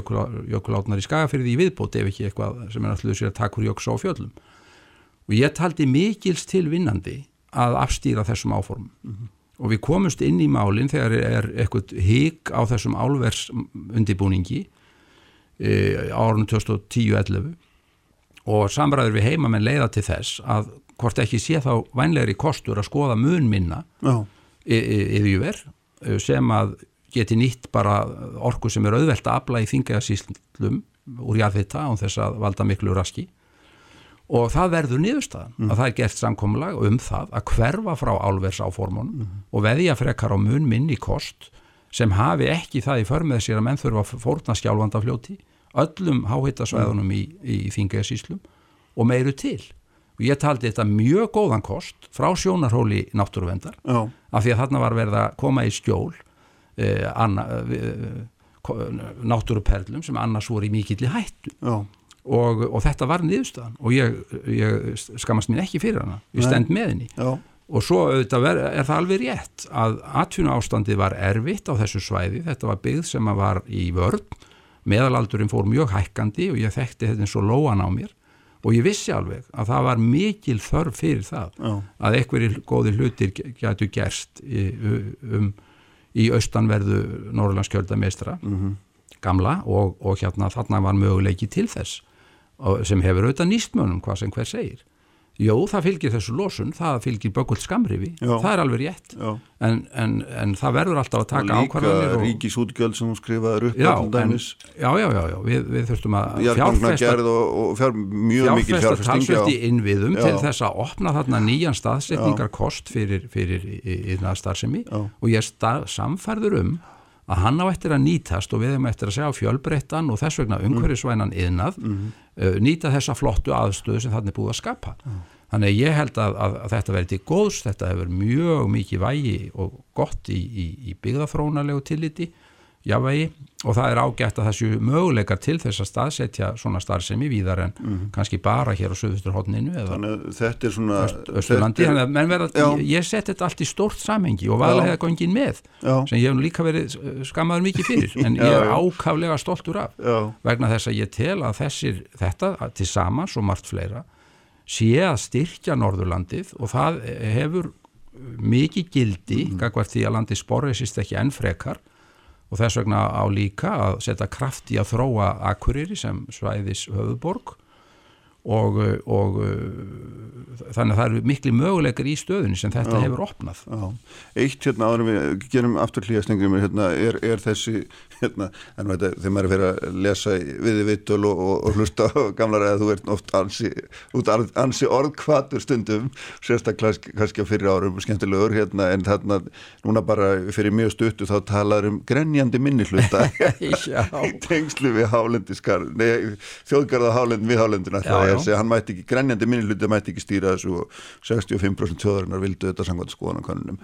jökulátnar í skagafyrði í viðbót ef ekki eitthvað sem er alltaf sér að takkur jöks á fjöllum. Og ég taldi mikils til vinnandi að afstýra þessum áformum. Mm -hmm. Og við komumst inn í málinn þegar er eitthvað hík á þessum álvers undibúningi e, árunum 2010-11 og samræður við heimamenn leiða til þess að hvort ekki sé þá vænlegri kostur að skoða mun minna yfir Eh, sem að geti nýtt bara orku sem er auðvelt að abla í þingaðasíslum úr jarðvita án þess að valda miklu raski og það verður niðurstaðan mm. að það er gert samkomulag um það að hverfa frá álversáformunum mm. og veðja frekar á mun minni kost sem hafi ekki það í förmið sér að menn þurfa að fórna skjálfanda fljóti öllum háhittasvæðunum mm. í, í þingaðasíslum og meiru til og ég taldi þetta mjög góðan kost frá sjónarhóli náttúruvendar Já. af því að þarna var verið að koma í skjól eh, anna, eh, náttúruperlum sem annars voru í mikill í hættu og, og þetta var niðurstaðan. Og ég, ég skamast mér ekki fyrir hana. Ég stend með henni. Já. og svo ver, er það alveg rétt að atvinna ástandi var erfitt á þessu svæði. Þetta var byggð sem var í vörn. Meðalaldurinn fór mjög hækkandi og ég þekkti þetta eins og lóan á mér. Og ég vissi alveg að það var mikil þörf fyrir það Já. að einhverjir góði hlutir gætu gerst í, um, í austanverðu Norrlandskjöldameistra mm -hmm. gamla og, og hérna þarna var möguleiki til þess sem hefur auðvitað nýstmönum hvað sem hver segir. Jó, það fylgir þessu losun, það fylgir bökkult skamrifi, það er alveg rétt. En, en, en það verður alltaf að taka ákvarðanir og líka ríkisútgjöld sem hún skrifaður upp já, en, já, já, já, já, við, við þurftum að fjárfesta og, og fjár, mjög mikil fjárfesting talsvert í innviðum já. til þess að opna þarna nýjan staðsetningarkost fyrir, fyrir yfirna starfsemi. Og ég er samfærður um að hann á eftir að nýtast og við hefum eftir að segja fjölbreyttan og þess vegna umhverjusvænan yðnað mm -hmm uh, nýta þessa flottu aðstöðu sem þannig er búið að skapa mm. þannig ég held að, að, að þetta verði til góðs, þetta hefur mjög mikið vægi og gott í, í, í byggðafrónalegu tilliti jávægi og það er ágætt að þessu möguleikar til þess að staðsetja svona starfsemi víðar en mm -hmm. kannski bara hér á söðustur hodninu eða þetta er svona Östurlandi, ég, ég set þetta allt í stort samhengi og vaðlega hefða gangin með já. sem ég hef nú líka verið skammaður mikið fyrir en ég er ákaflega stoltur af já. vegna þess að ég tel að þessir þetta til samans og margt fleira sé að styrkja Norðurlandið og það hefur mikið gildi, mm -hmm. því að landi sporresist ekki enn frekar og þess vegna á líka að setja kraft í að þróa Akureyri sem svæðis höfuborg og, og þannig að það eru miklu möguleikar í stöðunni sem þetta já, hefur opnað. Já. Eitt hérna áður við gerum aftur hlýjastengum hérna, er, er þessi hérna, en veit að þegar maður er fyrir að lesa við vittul og, og, og hlusta gamlar eða þú ert oft ansi, ansi orðkvatur stundum sérstaklega kannski á fyrir árum skemmtilegur hérna, en þarna núna bara fyrir mjög stuttu þá talaður um grenjandi minni hluta í tengslu við hálendiskar þjóðgarða hálend við hálendina það að hann mætti ekki, grenjandi minni hluti mætti ekki stýra þessu og 65% þjóðarinnar vildu þetta samkvæmt skoðanakonunum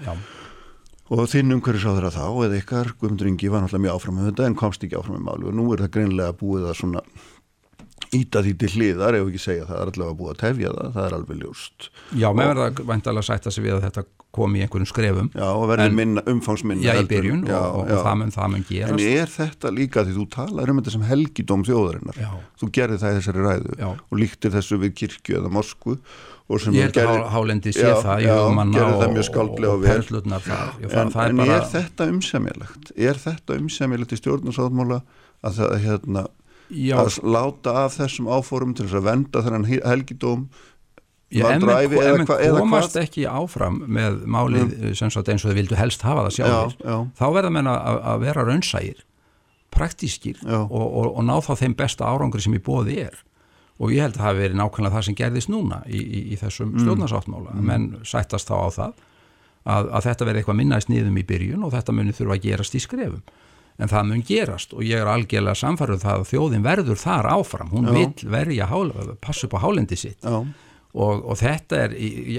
og þinn umhverjusáður að þá eða ykkar, Guðmundur Ingi var náttúrulega mjög áfram með þetta en komst ekki áfram með málu og nú er það greinlega búið að svona íta því til hliðar, ef ekki segja það er allavega búið að tefja það, það er alveg ljóst. Já, með verða vantalega að sætta sig við að þetta komi í einhvern skrefum. Já, og minna, umfangsminna Já, í byrjun já, og, og, og það mun, það mun gerast. En er þetta líka því þú talar um þetta sem helgidóm þjóðarinnar. Já. þú gerði það í þessari ræðu já. og líktir þessu við kirkju eða morsku Ég held að hálendi sé það Já, gerði það mjög skaldlega og vel. En, er þetta umsæmilegt? Er þetta umsæmilegt í stjórnarsáðmála að það, hérna Já. að láta af þessum áfórum til þess að venda þennan helgidóm Já, ef menn komast hva? ekki áfram með málið mm. eins og þau vildu helst hafa það sjálfur þá verða menn að, að vera raunsægir praktískir og, og, og ná þá þeim besta árangri sem í bóði er og ég held að það hafi verið nákvæmlega það sem gerðist núna í, í, í þessum mm. stjórnarsáttmála mm. menn sættast þá á það að, að þetta verði eitthvað minnaðist niðum í byrjun og þetta muni þurfa að gerast í skrefum en það mun gerast og ég er algjörlega samfarið um það að þjóðin verður þar áfram, hún Já. vil verja passa upp á hálendi sitt. Og, og þetta er,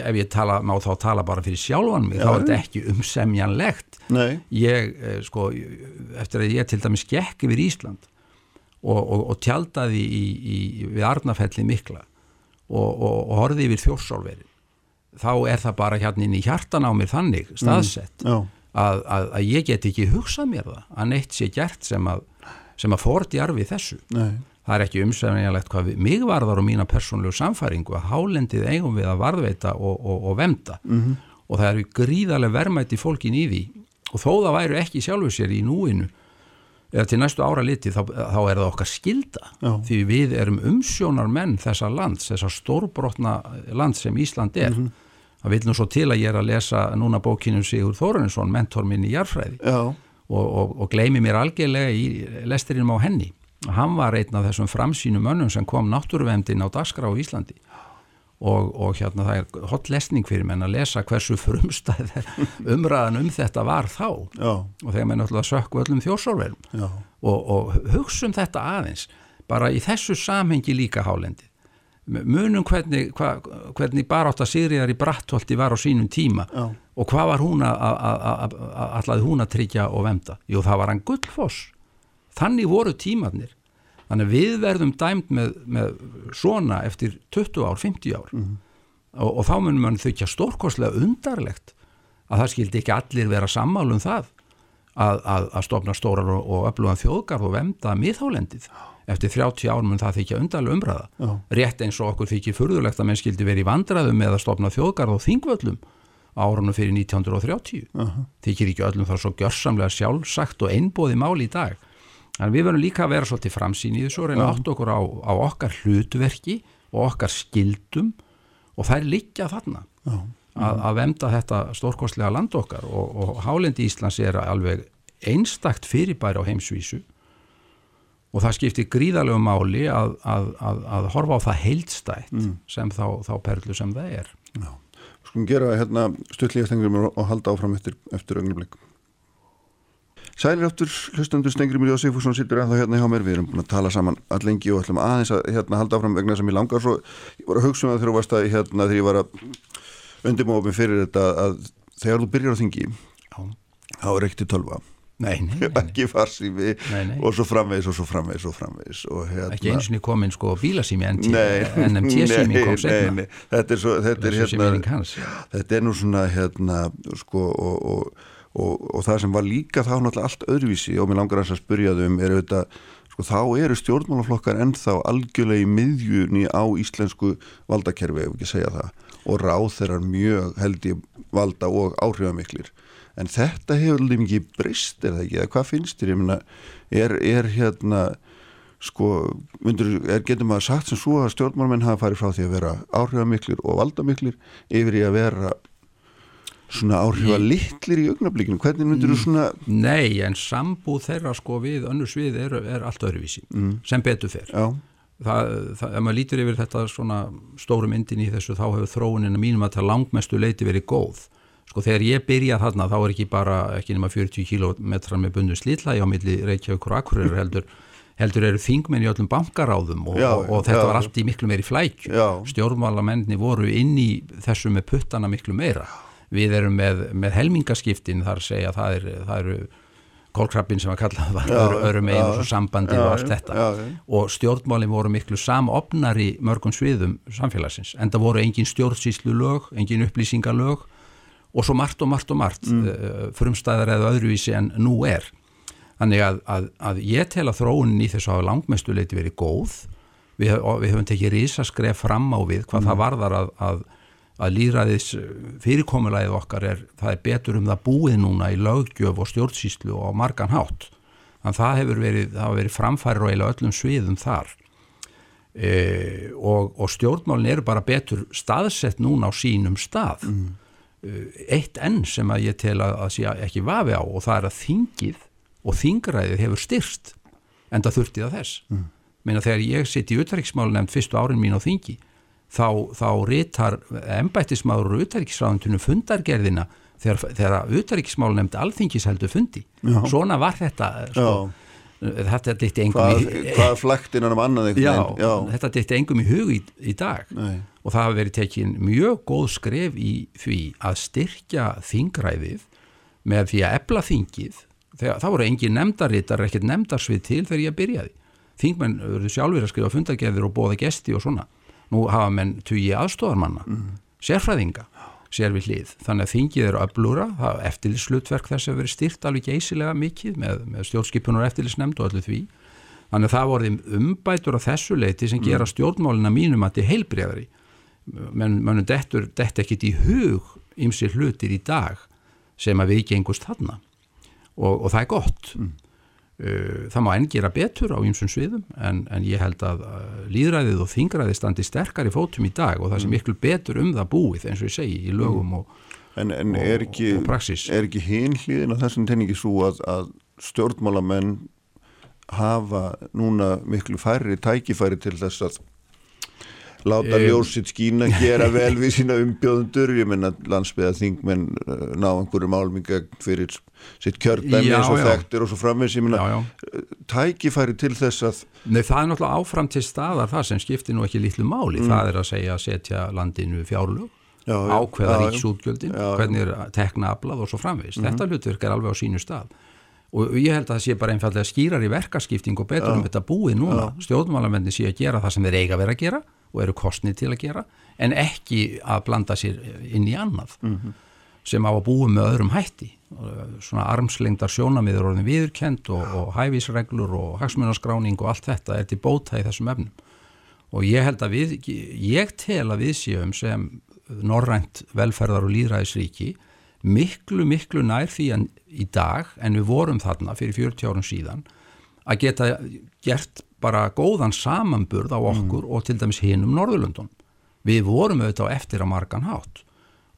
ef ég tala, má þá tala bara fyrir sjálfan mig, Já, þá er þetta ekki umsemjanlegt. Nei. ég, eh, sko, eftir að ég til dæmis gekk yfir Ísland og, og, og tjaldaði í, í, við Arnafelli mikla og horfið yfir þjórsálveri þá er það bara hérna inn í hjartan á mér þannig staðsett. Mm. Að, að, að ég get ekki hugsað mér það að neitt sé gert sem að, sem að fórdi arfi þessu Nei það er ekki umsefningalegt hvað við, mig varðar og mína persónlegu samfæringu að hálendið eigum við að varðveita og, og, og vemda mm -hmm. og það eru gríðarlega vermætti fólkin í því og þó það væru ekki sjálfu sér í núinu eða til næstu ára liti þá, þá er það okkar skilda Já. því við erum umsjónar menn þessa lands, þessa stórbrotna land sem Ísland er mm -hmm. Það vil nú svo til að ég er að lesa núna bókinum Sigur Þóruninsson, mentor minn í jarfræði og, og gleymi mér algjörlega í lesturinnum á henni. Hann var einn af þessum framsýnum önnum sem kom náttúruvendin á dagskrá í Íslandi. Og, og hérna það er hot lesning fyrir menn að lesa hversu frumstæð umræðan um þetta var þá. Já. og þegar menn alltaf sökku öllum þjórsórverðum og, og hugsun þetta aðeins bara í þessu samhengi líka hálendi munum hvernig, hva, hvernig barátt að Sigriðar í Brattholti var á sínum tíma Já. og hvað var hún að allaði hún að tryggja og vemda? Jú það var hann gullfoss þannig voru tímannir þannig að við verðum dæmt með, með svona eftir 20 ár, 50 ár mm -hmm. og, og þá munum mann þykja stórkoslega undarlegt að það skildi ekki allir vera sammálum það að, að, að stopna stórar og, öflugan þjóðgarð og vemda miðhálendið eftir 30 ár mun það þykja undarlega umræða. Já. rétt eins og okkur þykja furðulegt að menn skildi verið í vandraðum með að stopna þjóðgarð og þingvöllum árunum fyrir 1930 uh -huh. þykir ekki öllum það svo gjörsamlega sjálfsagt og einbóði mál í dag. Þannig við verðum líka að vera svolítið framsýn í þessu og reyna átt okkur á, á okkar hlutverki og okkar skildum og það er líka þarna að, að vemda þetta stórkostlega land okkar og, og Hálendi Íslands er alveg einstakt fyrirbæri á heimsvísu og það skiptir gríðalegu máli að, að, að horfa á það heildstætt mm. sem þá, þá perlu sem það er. Já, skulum gera hérna stuttlíðast engrum og halda áfram eftir, eftir ögnumleikum. Sælir áttur hlustandur Stengri Mirjó Sigfússon sittur ennþá hérna hjá mér, við erum búin að tala saman allengi og ætlum aðeins að hérna halda áfram vegna sem ég langar svo, ég var að hugsa um það þegar þú varst að hérna þegar ég var að undirmófum fyrir þetta að þegar þú byrjar á þingi þá er ekkert í tölva Nei, nei, nei, ekki farsífi og svo framvegs og svo framvegs og framvegs og hérna ekki eins og niður komin sko bílasími NMT-sími kom setna þetta er, svo, þetta, er hérna, þetta er nú svona hérna sko og, og og, og það sem var líka þá náttúrulega allt öðruvísi og mér langar að spyrja þau um er auðvitað, sko þá eru stjórnmálaflokkar ennþá algjörlega í miðjunni á íslensku valdakerfi ef ekki segja það. Og ráð þeirra mjög held ég valda og áhrifamiklir en þetta hefur líf mikið brist er það ekki, eða hvað finnst þér ég minna, er, er hérna sko, myndur, er, getur maður sagt sem svo að stjórnmálmenn hafa farið frá því að vera áhrifamiklir og valdamiklir yfir í að vera svona áhrif að litlir í augnablíkinu hvernig myndir þú mm. svona Nei, en sambúð þeirra sko við önnur svið er, er allt öðruvísi mm. sem betur fer Já. það, það, ef maður lítur yfir þetta svona stóru myndin í þessu þá hefur þróunina mínum að það langmestu leiti verið góð sko þegar ég byrja þarna þá er ekki bara ekki nema 40 kilometrar með bundu slítlægi á milli Reykjavík og Akureyri heldur heldur eru þingmenn í öllum bankaráðum og, já, og, og þetta já, var allt í miklu meiri flæk stjórnmálamenni voru inn í þessu með puttana miklu meira. Við erum með, með helmingaskiptin þar segja það, er, það eru kólkrabbin sem að kalla það öru, öru megin og svo sambandi já, og allt þetta. og stjórnmálinn voru miklu samopnar í mörgum sviðum samfélagsins en það voru engin stjórnsýslu lög, engin upplýsingalög og svo margt og margt og margt mm. uh, frumstæðar eða öðruvísi en nú er þannig að, að, að ég tel að þróunin í þessu hafa langmestu leiti verið góð við, við höfum tekið risaskref fram á við hvað mm. það varðar að, að að líðræðis fyrirkomulæðið okkar er, það er betur um það búið núna í lögjöf og stjórnsýslu og margan hátt. Þannig að það hefur verið, það hefur verið framfærir og eiginlega öllum sviðum þar. E, og, og stjórnmálin eru bara betur staðsett núna á sínum stað. Mm. E, eitt enn sem að ég tel að, að sé ekki vafi á og það er að þingið og þingræðið hefur styrst en það þurftið að þess. Mm. Meina þegar ég sitt í utræksmálun nefnd fyrstu árin mín á þingi þá, þá rítar embættismáður og utarriksráðundunum fundargerðina þegar, þegar utarriksmálu nefndi alþingis heldur fundi. Já. Svona var þetta sko, þetta ditti engum hvað, í hvað flækt innan um annað já, já. þetta ditti engum í hug í, í dag Nei. Og það hafa verið tekin mjög góð skref í því að styrkja þingræðið með því að ebla þingið. Þegar það voru engin nefndarittar, ekkert nefndarsvið til þegar ég byrjaði. Þingmenn verður sjálfur að skrifa fundagerðir og bóða gesti og svona. Nú hafa menn tugi aðstofarmanna mm. sérfræðinga, sér við hlið. Þannig að þingið eru öflúra eftirlislutverk þess að verið styrt alveg geysilega mikið með, með stjórnskipunar eftirlisnemnd og öllu því. Þannig að það voru umbætur á þessu leiti sem gera stjórnmálina mínum að til heilbreyðari mannum dettur dett ekkit í hug ymsir hlutir í dag sem að við gengust þarna og, og það er gott mm. Uh, það má enn gera betur á ymsum sviðum en, en ég held að uh, líðræðið og þingræðið standi sterkar í fótum í dag og það sem mm. miklu betur um það búið eins og ég segi í lögum og, en, en er ekki, og praxis Er ekki hinn hlýðin á þessum tenningi svo að, að stjórnmálamenn hafa núna miklu færri tækifæri til þess að láta um, ljósitt skína gera vel við sína umbjóðundur ég menna landsbyða þingmenn uh, ná einhverju málminga fyrir sitt kjördæmi eins og þekktir og svo framvegs ég menna uh, tækifæri til þess að Nei það er náttúrulega áfram til staðar það sem skiptir nú ekki lítlu máli. Mm. það er að segja að setja landinu fjárlug já, ákveða ríksútgjöldin hvernig er tekna aflað og svo framvegs mm -hmm. þetta hlutverk er alveg á sínu stað og ég held að það sé bara einfallega skýrar í verkaskipting og betur já. um þetta búið núna. Stjórnmálamenni sé að gera það sem þeir eiga verið að gera og eru kostnið til að gera en ekki að blanda sér inn í annað mm -hmm. sem á að búa með öðrum hætti. Svona armslengdar sjónamiður orðin viðurkend og, og hæfisreglur og hagsmunaskráning og allt þetta er til bóta í þessum efnum. Og ég held að við, ég tel að við séum sem norrænt velferðar og líðræðisríki miklu miklu nær því en í dag en við vorum þarna fyrir 40 árum síðan að geta gert bara góðan samanburð á okkur mm. og til dæmis hinn um Norðurlundun. Við vorum auðvitað eftir að margan hátt,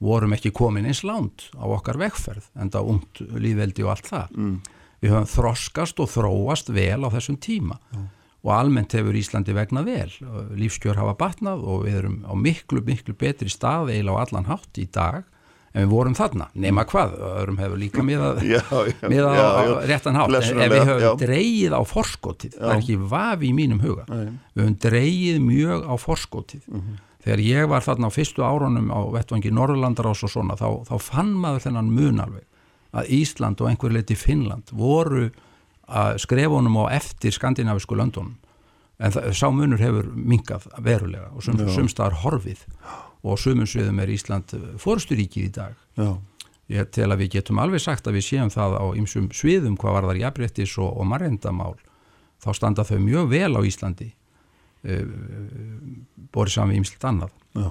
vorum ekki komin eins lánt á okkar vegferð, enda ungt lífveldi og allt það. Mm. Við höfum þroskast og þróast vel á þessum tíma mm. og almennt hefur Íslandi vegna vel. Lífskjör hafa batnað og við erum á miklu, miklu betri stað eila á allan hátt í dag en við vorum þarna, nema hvað öðrum hefur líka miðað réttan hátt, en við höfum já. dreyið á forskotið, já. það er ekki vafi í mínum huga, Nei. við höfum dreyið mjög á forskotið. Mm -hmm. þegar ég var þarna á fyrstu árunum á vettvangi Norrlandarás og svona, þá, þá fann maður þennan mun alveg. Að Ísland og einhver leiti Finnland voru að skrefunum á eftir skandinavisku löndunum. En það, sá munur hefur mingað verulega og sumstaðar horfið og sumum sviðum er Ísland fórsturíkið í dag Já. ég tel að við getum alveg sagt að við séum það á ymsum sviðum hvað var þar jafnréttis og, og marrendamál þá standa þau mjög vel á Íslandi uh, borið saman við ymslut annað Já.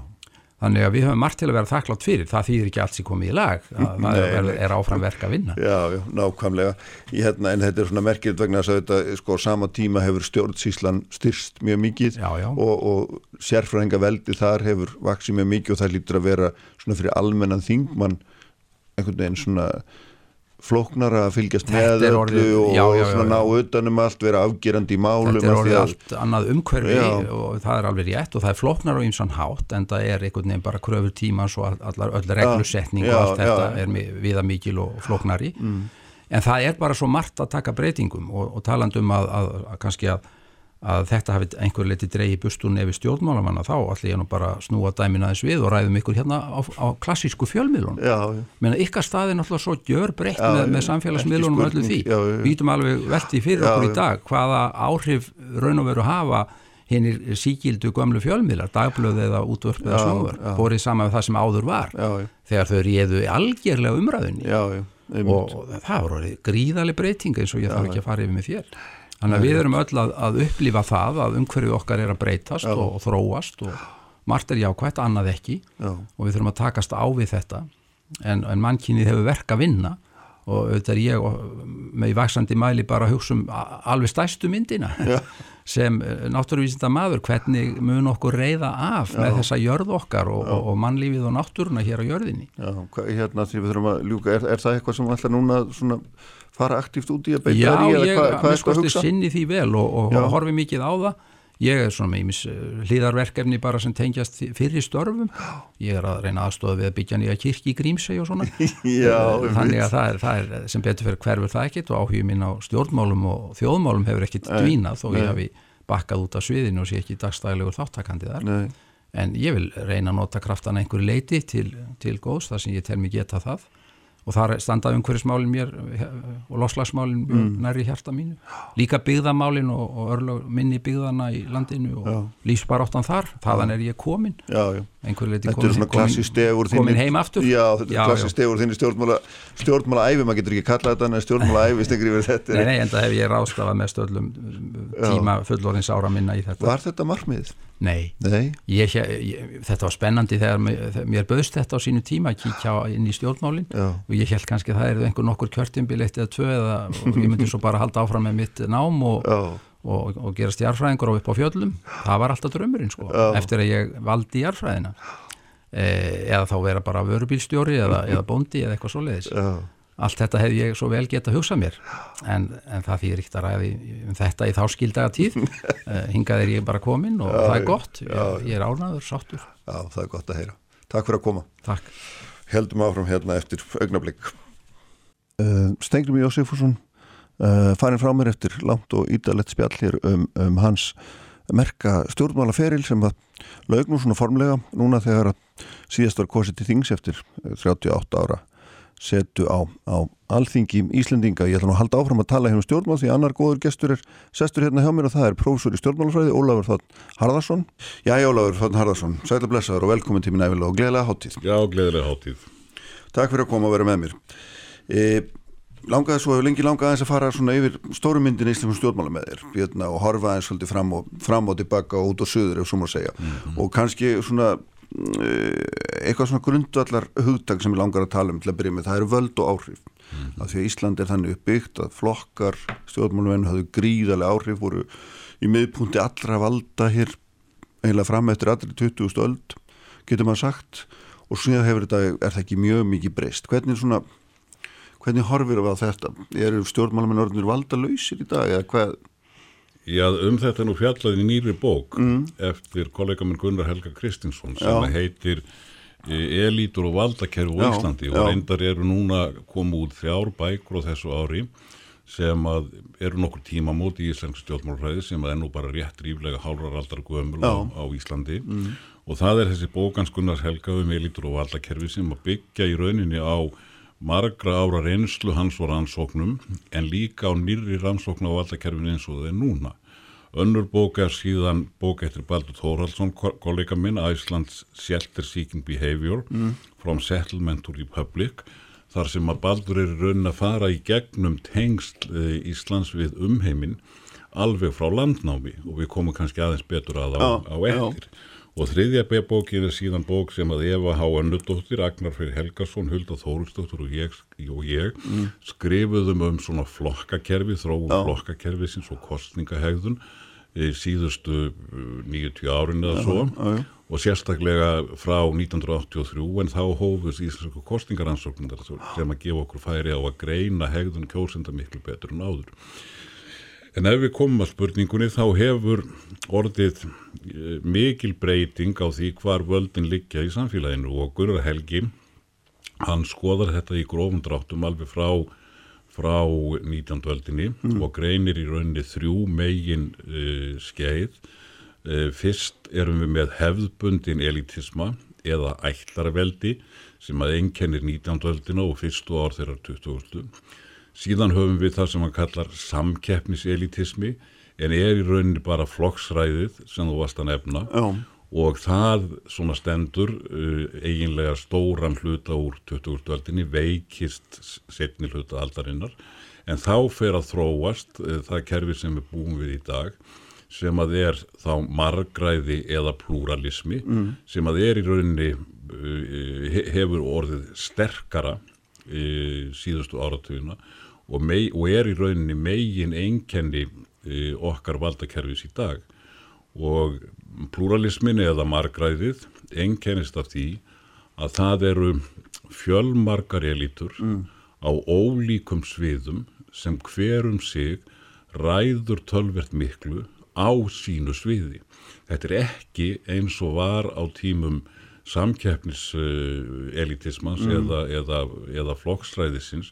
Þannig að við höfum margt til að vera þakklátt fyrir, það þýðir ekki allt sem komið í lag, það er, er áframverk að vinna. Já, já, nákvæmlega, hérna, en þetta er svona merkilegt vegna að þetta, sko, sama tíma hefur stjórnsíslan styrst mjög mikið já, já. Og, og sérfræðinga veldi þar hefur vaksið mjög mikið og það lítur að vera svona fyrir almennan þingmann einhvern veginn svona floknara að fylgjast með öllu og, já, já, og ná utanum allt vera afgerandi í málum þetta er orðið að, allt annað umhverfi já. og það er alveg rétt og það er floknara og einsann hátt en það er einhvern veginn bara kröfur tímans og allar öll reglusetning og allt þetta er viða mikil og floknari mm. en það er bara svo margt að taka breytingum og, og talandum að, að, að kannski að að þetta hafi einhver leti dreigi bustur nefi stjórnmálamanna þá allir ég nú bara snúa dæmin aðeins við og ræðum ykkur hérna á, á klassísku fjölmiðlun menn að ykkar staði náttúrulega svo gjör breytt með, með samfélagsmiðlunum og öllu því. við vítum alveg velti fyrir já, okkur í dag hvaða áhrif raun og veru hafa hinnir síkildu gömlu fjölmiðlar dagblöð eða útvörp eða snúver borið saman með það sem áður var já, þegar þau réðu algjörlega umræðunni. Og það voru gríðali breyting eins og ég þarf ekki að fara yfir með þér Þannig að við erum öll að, að upplifa það að umhverfið okkar er að breytast og, og þróast og margt er jákvæmt, annað ekki. Já. og við þurfum að takast á við þetta. En, en mannkynið hefur verk að vinna. Og auðvitað er ég með í vaksandi mæli bara að hugsa um alveg stæstu myndina sem eh, náttúruvísinda maður, hvernig mun okkur reyða af Já. með þessa jörð okkar og, og, og mannlífið og náttúruna hér á jörðinni. Já, hérna því við þurfum að ljúka, er, er það eitthvað sem alltaf núna svona fara aktíft út í að beita þær í eða hvað hva er sko að hugsa? Já, ég sinni því vel og, og horfi mikið á það. Ég er svona með ímis eh, hlýðarverkefni bara sem tengjast fyrir störfum. Ég er að reyna aðstofa við að byggja nýja kirkji í Grímseg og svona. Já, þannig að það er, það er sem betur fyrir hverfur það ekkit og áhugum minn á stjórnmálum og þjóðmálum hefur ekkit dvínað þó ég hafi bakkað út af sviðinu og sé ekki dagstæðilegur þáttakandi þar. Nei. en ég vil reyna að nota kraftana einhverju leiti til, til góðs þar sem ég tel mig geta það og þar standa umhverjusmálin mér og loslagsmálin mm. næri hjarta mínu. Líka byggðamálin og, og minni byggðana í landinu og lífsbaráttan þar, þaðan er ég komin einhverju leiti komin, komin, komin heim aftur. Já, þetta er klassist stegur þinni stjórnmála stjórnmála æfi, maður getur ekki kallað þetta en stjórnmála æfi stengri verið þetta. Nei, nei, en það hef ég ráðstafað með stöðlum tíma fullorins ára minna í þetta. Var þetta markmiðið? Nei, Nei. Ég, ég, þetta var spennandi þegar mér, mér bauðst þetta á sínu tíma að kíkja inn í stjórnmálinn og ég held kannski að það er einhver nokkur kjörtimbil eitt eða tvö eða og ég myndi svo bara halda áfram með mitt nám og, og, og gera stjárfræðingur og upp á fjöllum. Það var alltaf drömmurinn sko Já. eftir að ég valdi járfræðina e, eða þá vera bara vörubílstjóri eða, eða bóndi eða eitthvað svo leiðis Já. Allt þetta hef ég svo vel gett að hugsa mér. En, en það fyrir ekkert að ræði um þetta í þá skildaga tíð uh, hingað er ég bara komin og já, það er gott. já, ég, ég er ánaður, sáttur. Já, það er gott að heyra. Takk fyrir að koma. Takk. Heldum áfram hérna eftir augnablík uh, Stengrum Jósefusson uh, farin frá mér eftir langt og ídalett spjall hér um, um hans merka stjórnmálaferil sem að laug nú svona formlega núna þegar að síðast var kosið til þings eftir 38 ára setu á, á alþingi Íslendinga. Ég ætla nú að halda áfram að tala hérna um stjórnmál því annar góður gestur er sestur hérna hjá mér og það er prófessor í stjórnmálafræði Ólafur Þotn Harðarsson. Já, Ólafur Þotn Harðarsson, sætla blessaður og velkomin til mín æfilega og gleðilega háttíð. Já, gleðilega háttíð. Takk fyrir að koma og vera með mér. E, langaði svo, lengi langaði aðeins að fara svona yfir stórumyndin í Íslandum stjórnmála með þér hérna, og horfa aðeins svolítið fram og, fram og tilbaka og út og söður ef svo má segja mm -hmm. og kannski svona Eh, eitthvað svona grundvallar hugdag sem ég langar að tala um til að byrja með, það eru völd og áhrif mm -hmm. af því að Ísland er þannig uppbyggt að flokkar stjórnmálum hafðu gríðarlega áhrif, voru í miðpunti allra valda hér eiginlega fram eftir allri 20. öld getur maður sagt og svo hefur þetta, er það ekki mjög mikið breyst hvernig svona hvernig horfir við á þetta, eru stjórnmálum en orðinir valda lausir í dag eða hvað Já, um þetta nú fjallaði nýri bók mm. eftir kollega minn Gunnar Helga Kristinsson sem já. heitir e, Elítur og valdakerfi á Íslandi og reyndar eru núna komið út þjár bækur á þessu ári sem að eru nokkur tíma móti í Íslands stjórnmálfræði sem að ennú bara rétt ríflega hálfaraldar gömul á, á Íslandi mm. og það er þessi bókans Gunnar Helga um Elítur og valdakerfi sem að byggja í rauninni á margra ára reynslu hans og rannsóknum en líka á nýri rannsóknu á vallakerfinu eins og það er núna. Önnur bók er síðan bók eftir Baldur Þóraldsson, kollega minn, Iceland's Shelter Seeking Behavior mm. from Settlement to Republic, þar sem að Baldur er raunin að fara í gegnum tengst uh, Íslands við umheiminn alveg frá landnámi og við komum kannski aðeins betur að á, á eftir. Já. Og þriðja bókin er síðan bók sem að Eva H. Önnudóttir, Agnar Freyr Helgarsson, Hulda Þóristóttir og ég, og ég mm. skrifuðum um svona flokkakerfi, þróum Já. flokkakerfi sinns og kostningahegðun í síðustu 90 uh, árin eða svo já, já. og sérstaklega frá 1983 en þá hófus íslensku kostningaransóknundar sem að gefa okkur færi á að greina hegðun kjósenda miklu betur en áður. En ef við komum að spurningunni þá hefur orðið eh, mikil breyting á því hvar völdin liggja í samfélaginu og Gunnar Helgi, hann skoðar þetta í grófundráttum alveg frá, frá 19. völdinni mm. og greinir í rauninni þrjú megin uh, skeið. Uh, fyrst erum við með hefðbundin elitisma eða ætlarveldi sem að einkennir 19. völdina og fyrstu ár þeirra 20. Síðan höfum við það sem hann kallar samkeppniselitismi en er í rauninni bara flokksræðið sem þú varst að nefna Já. og það svona stendur uh, eiginlega stóran hluta úr 20. veikist setni hluta aldarinnar en þá fer að þróast uh, það kerfi sem við búum við í dag sem að er þá margræði eða pluralismi mm. sem að er í rauninni uh, hefur orðið sterkara uh, síðustu áratugina og, mei, og er í rauninni megin einkenni e, okkar valdakerfis í dag og pluralismin eða margræðið einkennist af því að það eru fjölmargar elitur mm. á ólíkum sviðum sem hverum sig ræður tölvert miklu á sínu sviði. Þetta er ekki eins og var á tímum samkeppniselitismans mm. eða, eða, eða flokksræðisins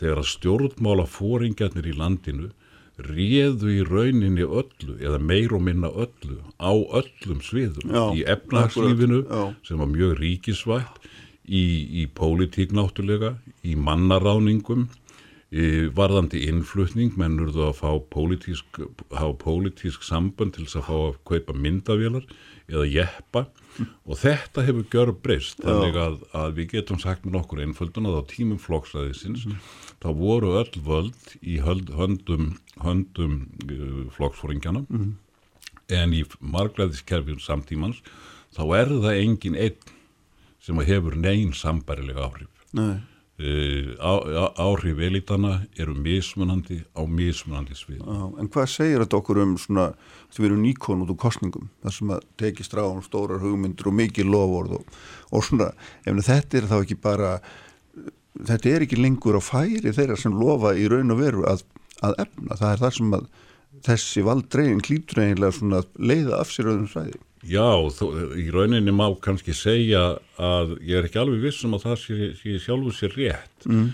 þegar að stjórnmála fóringjarnir í landinu réðu í rauninni öllu eða meir og minna öllu á öllum sviðum Já, í já. sem var mjög ríkisvægt í, í pólitík náttúrulega í mannaráningum í varðandi innflutning menn urðu að fá pólitísk pólitísk samband til þess að fá að kaupa myndavélar eða jeppa og þetta hefur gjör breyst þannig að, að við getum sagt með nokkur einföldun að á tímum flokksræðisins þá voru öll völd í höld, höndum, höndum uh, flokksfóringjana en í marglæðiskerfjum samtímans þá er það engin einn sem hefur neyn sambærilega áhrif. Nei, á, á, áhrif elitana eru mismunandi á mismunandi svið en hvað segir þetta okkur um svona, því við erum nýkon út úr kostningum, þar sem að tekist á um stórar hugmyndur og mikið lofórð og, og svona, ef þetta er þá ekki bara þetta er ekki lengur á færi þeirra sem lofa í raun og veru að, að efna, það er það sem að þessi valdreiðin klítur eiginlega svona leiða af sér öðrum svæði Já, þó, í rauninni má kannski segja að ég er ekki alveg vissum að það sé, sé sjálfu sér rétt mm.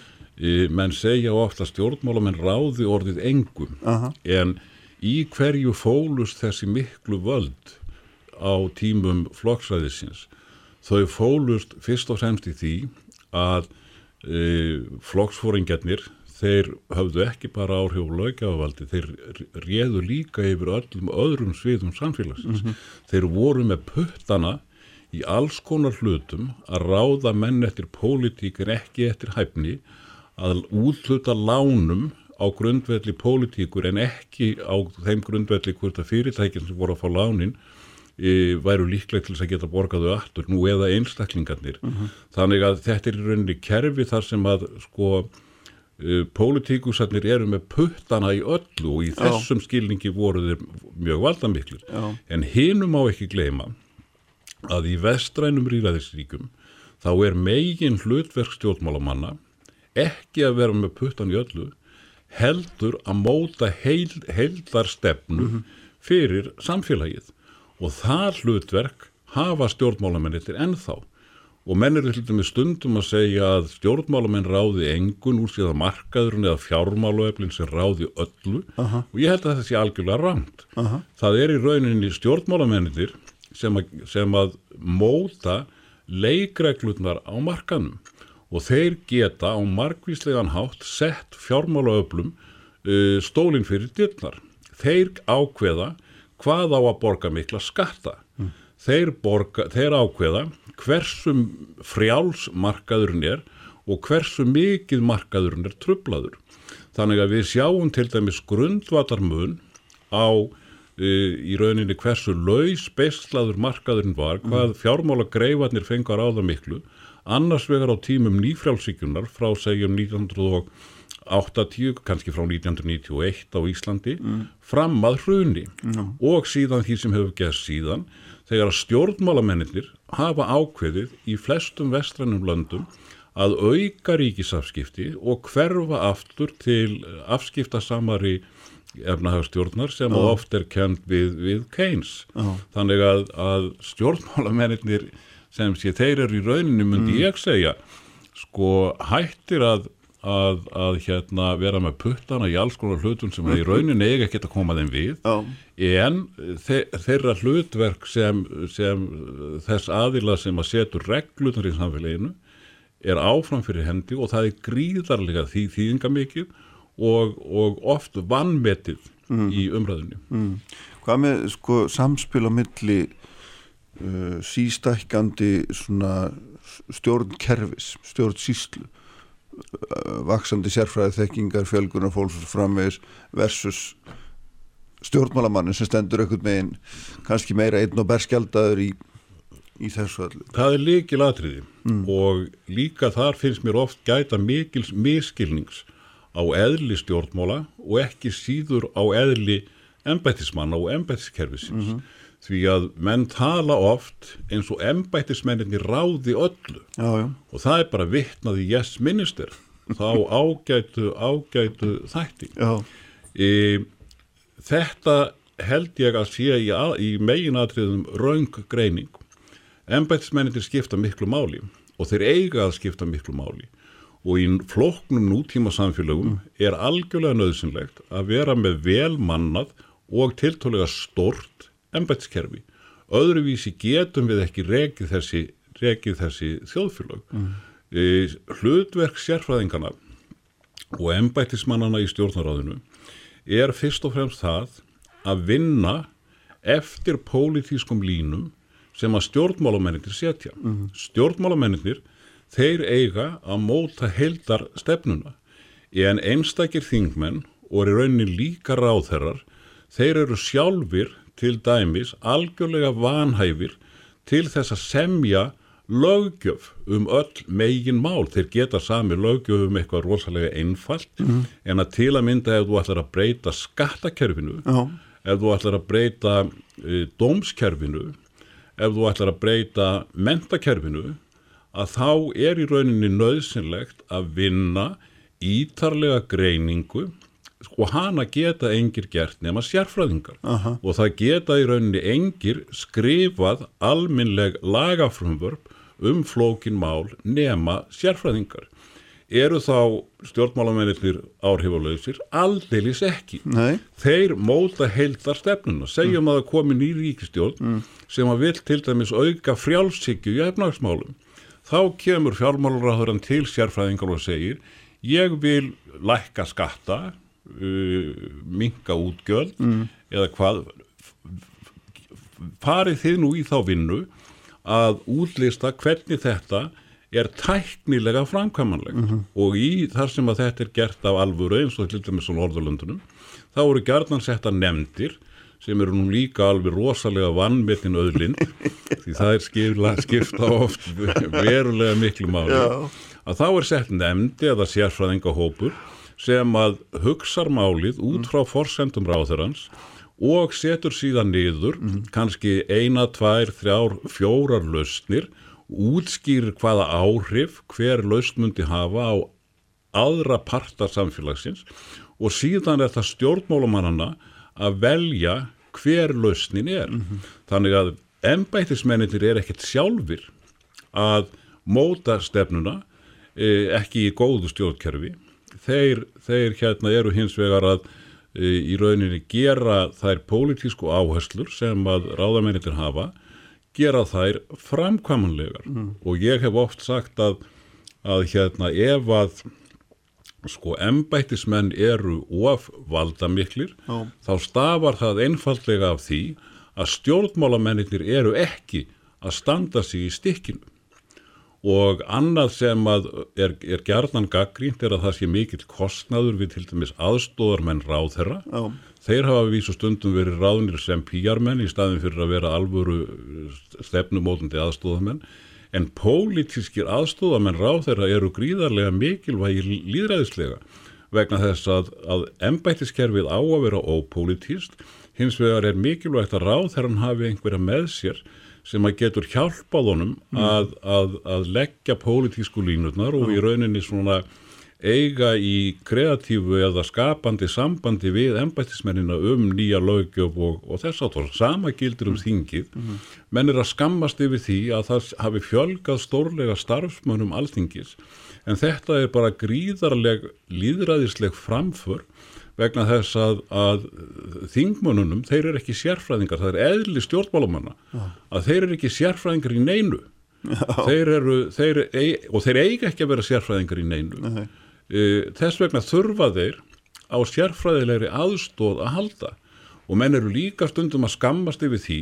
menn segja ofta stjórnmálamenn ráði orðið engum Aha. en í hverju fólust þessi miklu völd á tímum flokksræðisins þau fólust fyrst og fremst í því að e, flokksfóringjarnir þeir höfðu ekki bara áhrif á lögjafavaldi, þeir réðu líka yfir öllum öðrum sviðum samfélagsins. Þeir voru með puttana í alls konar hlutum að ráða menn eftir pólitík en ekki eftir hæfni, að útluta lánum á grundvelli pólitíkur en ekki á þeim grundvelli hvort að fyrirtækinn sem voru að fá lánin e, væru líklega til þess að geta borgaðu aftur nú eða einstaklingarnir. Þannig að þetta er í rauninni kerfi þar sem að sko uh, pólitíkusarnir eru með puttana í öllu og í þessum skilningi voru þeir mjög valdamiklir Já. en hinum má ekki gleyma að í vestrænum rýræðisríkum þá er megin hlutverk stjórnmálamanna ekki að vera með puttan í öllu heldur að móta heil, heildarstefnu fyrir samfélagið. Og það hlutverk hafa stjórnmálamennir ennþá og menn eru til dæmis stundum að segja að stjórnmálamenn ráði engun úr síðan markaðurinn eða fjármálueflin sem ráði öllu Aha. og ég held að það sé algjörlega rangt. Aha. Það er í rauninni stjórnmálamennir sem, sem að móta leikreglurnar á markanum og þeir geta á margvíslegan hátt sett fjármálaöflum uh, stólinn fyrir dyrnar. Þeir ákveða hvað á að borga mikla skatta. Þeir, borga, þeir ákveða hversu frjáls markaðurinn er og hversu mikið markaðurinn er trublaður. Þannig að við sjáum til dæmis grundvatarmun á uh, í rauninni hversu laus beislaður markaðurinn var, hvað fjármála greifarnir fengar á það miklu, annars vegar á tímum nýfrjálsíkunar frá segjum 1980, kannski frá 1991 á Íslandi, fram að hruni. Og síðan því sem hefur gerst síðan, þegar stjórnmálamennir hafa ákveðið í flestum vestrænum löndum að auka ríkisafskipti og hverfa aftur til afskiptasamari efnahagstjórnar sem oh. oft er kend við, við Keynes. Já. Þannig að, að stjórnmálamennir sem sé þeir eru í rauninu myndi ég segja sko hættir að, að, að hérna vera með puttana í alls konar hlutum sem í rauninu eiga ekki að koma þeim við Já, en þe þeirra hlutverk sem, sem þess aðila sem að setur reglunar í samfélaginu er áfram fyrir hendi og það er gríðarlega því þýðinga mikið og, og oft vannmetið í umræðinu. mm. Hvað með sko samspil á milli uh, sístækkandi svona stjórnkerfis, stjórnsýslu uh, vaksandi sérfræði þekkingar, fjölgunar fólks og framvegis versus stjórnmálamannin sem stendur einhvern megin kannski meira einn og berskjaldaður í, í þessu öllu. Það er líkil atriði og líka þar finnst mér oft gæta mikils miskilnings á eðli stjórnmála og ekki síður á eðli embættismanna og embættiskerfisins. Því að menn tala oft eins og embættismenninni ráði öllu. Já, já, og það er bara vitnaði yes minister. Þá ágætu, ágætu þætti. E, þetta held ég að sé í, í meginatriðum raung greining. Embættismenninir skipta miklu máli og þeir eiga að skipta miklu máli. Og í flóknum nútíma samfélögum er algjörlega nöðsynlegt að vera með velmannað og tiltólega stort embætskerfi. Öðruvísi getum við ekki rekið þessi, rekið þessi þjóðfélög. Mm. E, hlutverk sérfræðingana og embætismannana í stjórnaráðinu er fyrst og fremst það að vinna eftir pólitískum línum sem að stjórnmálamennir setja. Mm. Stjórnmálamennir þeir eiga að móta heildar stefnuna en einstakir þingmenn og er raunin líka ráðherrar þeir eru sjálfur til dæmis algjörlega vanhæfir til þess að semja lögjöf um öll megin mál þeir geta sami lögjöf um eitthvað rosalega einfalt mm -hmm. en að til að mynda ef þú ætlar að breyta skattakerfinu oh. ef þú ætlar að breyta e, dómskerfinu ef þú ætlar að breyta mentakerfinu að þá er í rauninni nöðsynlegt að vinna ítarlega greiningu og hana geta engir gert nema sérfræðingar uh -huh. og það geta í rauninni engir skrifað alminleg lagafrumvörp um flókin mál nema sérfræðingar eru þá stjórnmálamennir áhrifalauðsir aldeilis ekki Nei. þeir móta heildar stefnuna segjum mm. að það komi nýri ríkistjórn mm. sem að vil til dæmis auka frjálfsíkju í efnagsmálum þá kemur fjármálaráðurann til sérfræðingar og segir ég vil lækka skatta uh, minga útgjöld mm. eða hvað farið þið nú í þá vinnu að útlista hvernig þetta er tæknilega framkvæmanlegt mm -hmm. og í þar sem að þetta er gert af alvöru eins og til dæmis á Norðurlundunum þá eru gerðan setta nefndir sem eru nú líka alveg rosalega vannmetinn öðlind því það er skipla, skipta oft verulega miklu máli að þá er sett nefndi eða sérfræðingahópur sem að hugsa málið út frá forsendum ráðherrans og setur síðan niður mm -hmm. kannski eina, tvær, þrjár, fjórar lausnir útskýrir hvaða áhrif hver lausn myndi hafa á aðra partar samfélagsins og síðan er það stjórnmálumannana að velja hver lausnin er. Mm -hmm. Þannig að ennbættismenninir er ekkert sjálfur að móta stefnuna e, ekki í góðu stjórnkerfi. Þeir, þeir hérna eru hins vegar að e, í rauninni gera þær pólitísku áherslur sem að ráðamennir hafa, gera þær framkvamanlegar mm. og ég hef oft sagt að, að hérna ef að sko embættismenn eru of valdamiklir Já. þá stafar það einfallega af því að stjórnmálamennir eru ekki að standa sig í stikkinu og annað sem að er, er gerðan gaggrínt er að það sé mikill kostnaður við til dæmis aðstóðarmenn ráðherra. Já. þeir hafa vísu stundum verið ráðnir sem pýjarmenn í staðin fyrir að vera alvöru stefnumótandi aðstóðarmenn en pólitískir aðstóðamenn ráð þeirra eru gríðarlega mikilvægir líðræðislega vegna þess að, að embættiskerfið á að vera ópolítíst, hins vegar er mikilvægt að ráð þeirra hafi einhverja með sér sem að getur hjálpað honum mm. að, að, að leggja pólitísku línutnar og í rauninni svona eiga í kreatífu eða skapandi sambandi við embættismennina um nýja lögjöf og, og þess aftur. Sama gildir um þingið. Mm -hmm. Menn er að skammast yfir því að það hafi fjölgað stórlega starfsmönnum alþingis en þetta er bara gríðarleg líðræðisleg framför vegna þess að, að þingmönnunum, þeir eru ekki sérfræðingar, það er eðli stjórnmálamanna, ja. að þeir eru ekki sérfræðingar í neinu. Þeir eru, þeir, og þeir eiga ekki að vera sérfræðingar í neinu. Nei E, þess vegna þurfa þeir á sérfræðilegri aðstóð að halda og menn eru líka stundum að skammast yfir því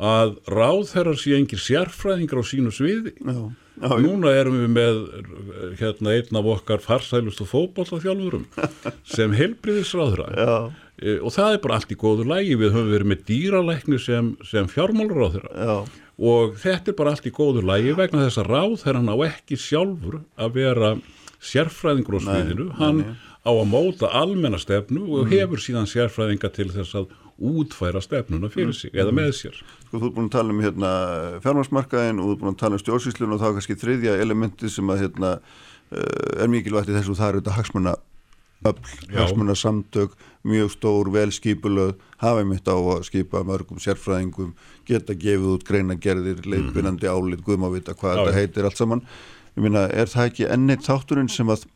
að ráðherrar sé engir sérfræðingar á sínu sviði já, já, núna erum við með hérna einn af okkar farsælustu fókbóllaþjálfurum sem helbriðisráðra e, og það er bara allt í góðu lægi við höfum verið með dýralækni sem, sem fjármálurráðherra og þetta er bara allt í góðu lægi vegna þess að ráðherran á ekki sjálfur að vera sérfræðingur á sviðinu, hann nei, nei. á að móta almennastefnu og mm. hefur síðan sérfræðinga til þess að útfæra stefnuna fyrir mm. sig mm. eða með sér. Sko þú er búin að tala um hérna, fjármarsmarkaðin og þú er búin að tala um stjórnsýslun og er kannski þriðja elementi sem að hérna, uh, er mikilvægt í þessu það er þetta hagsmunna öll, hagsmunna samtök, mjög stór, velskipulöð, hafa mitt á að skipa mörgum sérfræðingum, geta gefið út greina gerðir, leipinandi mm álit, guðmávita, hvað Já, þetta heitir allt saman ég meina, er það ekki enneitt þátturinn sem að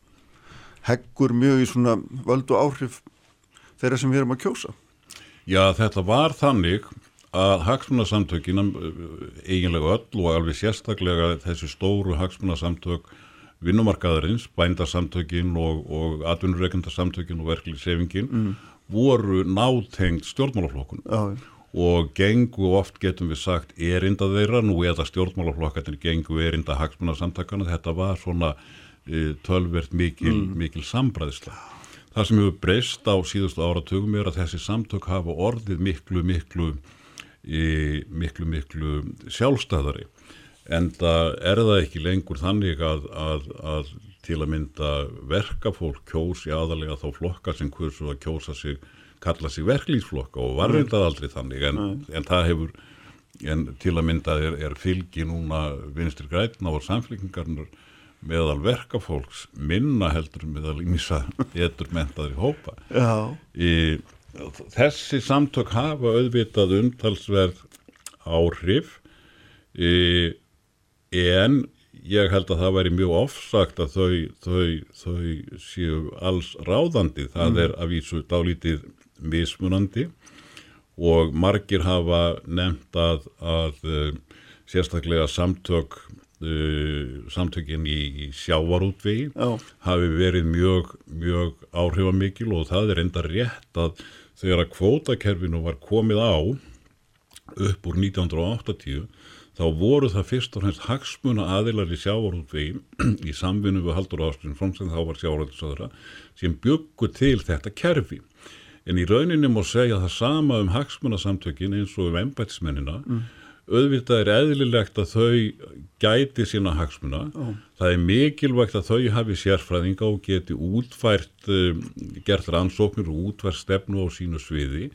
heggur mjög í svona völdu áhrif þeirra sem við erum að kjósa? Já, þetta var þannig að hagsmunarsamtökinam eiginlega öll og alveg sérstaklega þessi stóru hagsmunarsamtök vinnumarkaðarins, bændarsamtökin og, og atvinnureikendarsamtökin og verkliðsefingin mm. voru nátengt stjórnmálaflokkun Já, og gengu oft getum við sagt erinda þeirra, nú eða stjórnmálaflokkarnir gengu erinda hagsmunarsamtakana þetta var svona e, tölvert mikil, mm. mikil sambræðisla það sem hefur breyst á síðustu áratugum er að þessi samtök hafa orðið miklu miklu e, miklu miklu sjálfstæðari. En það er það ekki lengur þannig að, að, að til að mynda verkafólk kjósi aðalega þá flokka sem hversu að kjósa sig kalla sig verklýsflokka og var reyndað aldrei þannig. En, en það hefur en til að mynda er, er fylgi núna vinstir grætna og samfélkingarnir meðal verkafólks minna heldur meðal ímissa betur mentaður í hópa. Í, þessi samtök hafa auðvitað umtalsverð áhrif í, en ég held að það væri mjög ofsagt að þau, þau, þau séu alls ráðandi. Það mm. er að vísu dálítið mismunandi og margir hafa nefnt að, að uh, sérstaklega samtök uh, samtökin í, sjávarútvegi hafi verið mjög, mjög áhrifamikil og það er enda rétt að þegar að kvótakerfinu var komið á upp úr 1980 þá voru það fyrst og fremst hagsmuna aðilar í sjávarútvegi í samvinnu við Haldur Ástrun Fromsen þá var sjávarútvegsöðra sem byggu til þetta kerfi. En í rauninni má segja það sama um hagsmunasamtökin eins og um embætismennina mm. Auðvitað er eðlilegt að þau gæti sína hagsmuna oh. það er mikilvægt að þau hafi sérfræðinga og geti útfært um, gert rannsóknir og útfært stefnu á sínu sviði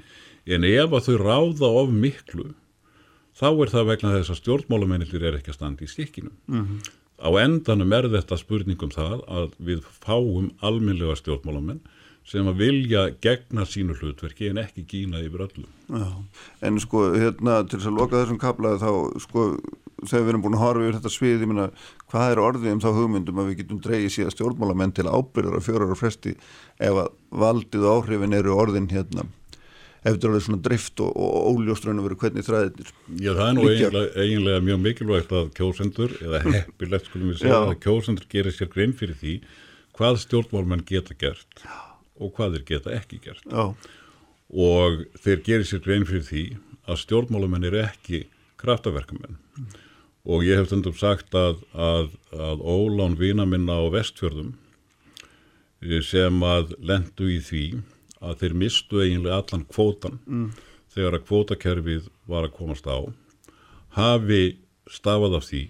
en ef að þau ráða of miklu þá er það vegna þess að stjórnmálamennir er ekki að standa í stikkinu mm -hmm. á endanum er þetta spurningum það að við fáum alminlega stjórnmálamenn sem að vilja gegna sínu hlutverki en ekki gína yfir öllum. Já, en sko hérna til þess að loka þessum kaplaði þá sko þegar við erum búin að horfa yfir þetta svið, ég minna hvað er orðið um þá hugmyndum að við getum dreyið síðan stjórnmálamenn til ábyrðar og fjórar og fresti ef að valdið og áhrifin eru orðin hérna eftir alveg svona drift og, og óljóströnu verið hvernig þræðir. Já það er nú eiginlega, eiginlega mjög mikilvægt að kjósendur eða heppilegt skulum við segja að kjósendur gerir sér grein fyrir því hvað stjórnmálmenn geta gert. Já og hvað þeir geta ekki gert Já. og þeir gerir sér grein fyrir því að stjórnmálamenn er ekki kraftaverkamenn mm. og ég hef stundum sagt að, að, að Ólán vina minna á vestfjörðum eh, sem að lendu í því að þeir mistu eiginlega allan kvótan mm. þegar að kvótakerfið var að komast á hafi stafað af því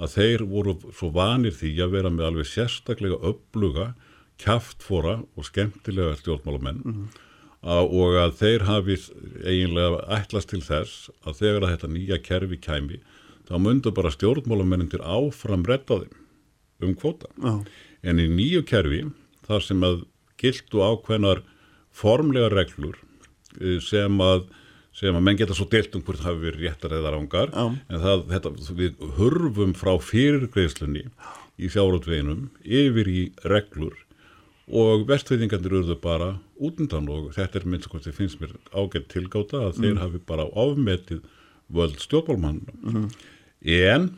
að þeir voru svo vanir því að vera með alveg sérstaklega uppluga kæftfóra og skemmtilega stjórnmálamenn mm -hmm. og að þeir hafi eiginlega ætlast til þess að þegar að þetta nýja kerfi kæmi þá myndur bara stjórnmálamennin til áfram rettaðum um kvota. Oh. En í nýju kerfi þar sem að gildu ákveðnar formlega reglur eh, sem að sem að menn geta svo deilt um hvort hafi verið réttar eða rángar oh. en það, þetta, við hurfum frá fyrirgreislunni í fjárhóttveginum yfir í reglur og vestfeyðingarnir urðu bara útundan og þetta er minnst hvort þið finnst mér ágætt tilgáta að mm. þeir hafi bara ofmetið völd stjórnbólmann mm. en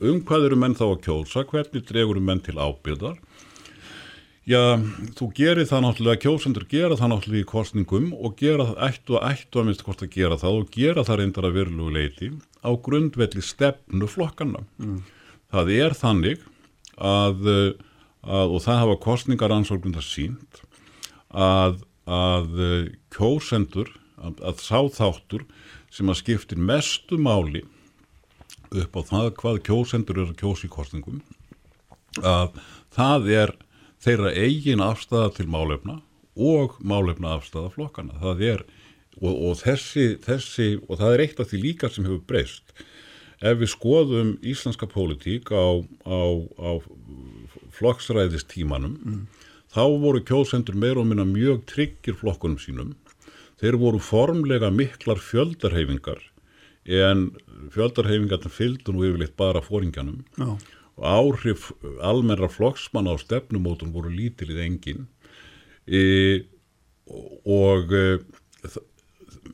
um hvað eru menn þá að kjósa hvernig dregur menn til ábyrðar já, þú gerir það náttúrulega kjósendur gera það náttúrulega í kostningum og gera það ættu og ættu að minnst hvort að gera það og gera það reyndar að verulegu leiti á grundvelli stefnu flokkana mm. það er þannig að að, og það hafa kostningaransóknum það sínt að, að eh, kjósendur, að, að sáþáttur sem að skiptir mestu máli upp á það hvað kjósendur eru að kjósi kostningum að það er þeirra eigin afstæða til málefna og málefna afstæða flokkana það er og, og þessi, þessi og það er eitt af því líka sem hefur breyst. Ef við skoðum íslenska pólitík á, á, á flokksræðistímanum mm. þá voru kjósendur meir og minna mjög tryggir flokkunum sínum þeir voru formlega miklar fjöldarhefingar en fjöldarhefingarna fylgdu nú yfirleitt bara fóringanum no. áhrif almennra flokksmann á stefnumótum voru lítilið engin e, og e,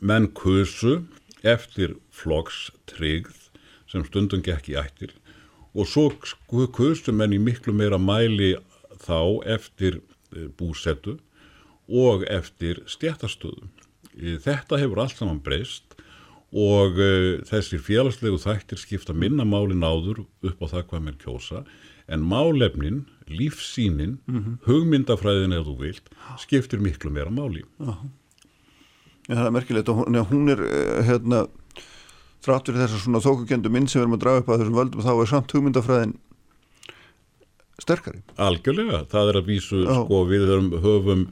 menn kursu eftir flokkstrygð sem stundum gekk í ættir og svo kursu menn í miklu meira mæli þá eftir e, búsettu og eftir stjættastöðu. E, þetta hefur allt saman breyst og uh, þessir félagslegu þættir skipta minna málin áður upp á það hvað mér kjósa en málefnin, lífsínin mm -hmm. hugmyndafræðin eða þú vilt skiptir miklu meira máli Já, Já það er merkilegt og hún, er hérna þráttur þessar svona þókugjendu minn sem við erum að draga upp að þessum völdum þá er samt hugmyndafræðin sterkari. Algjörlega, það er að vísu Já. sko við höfum,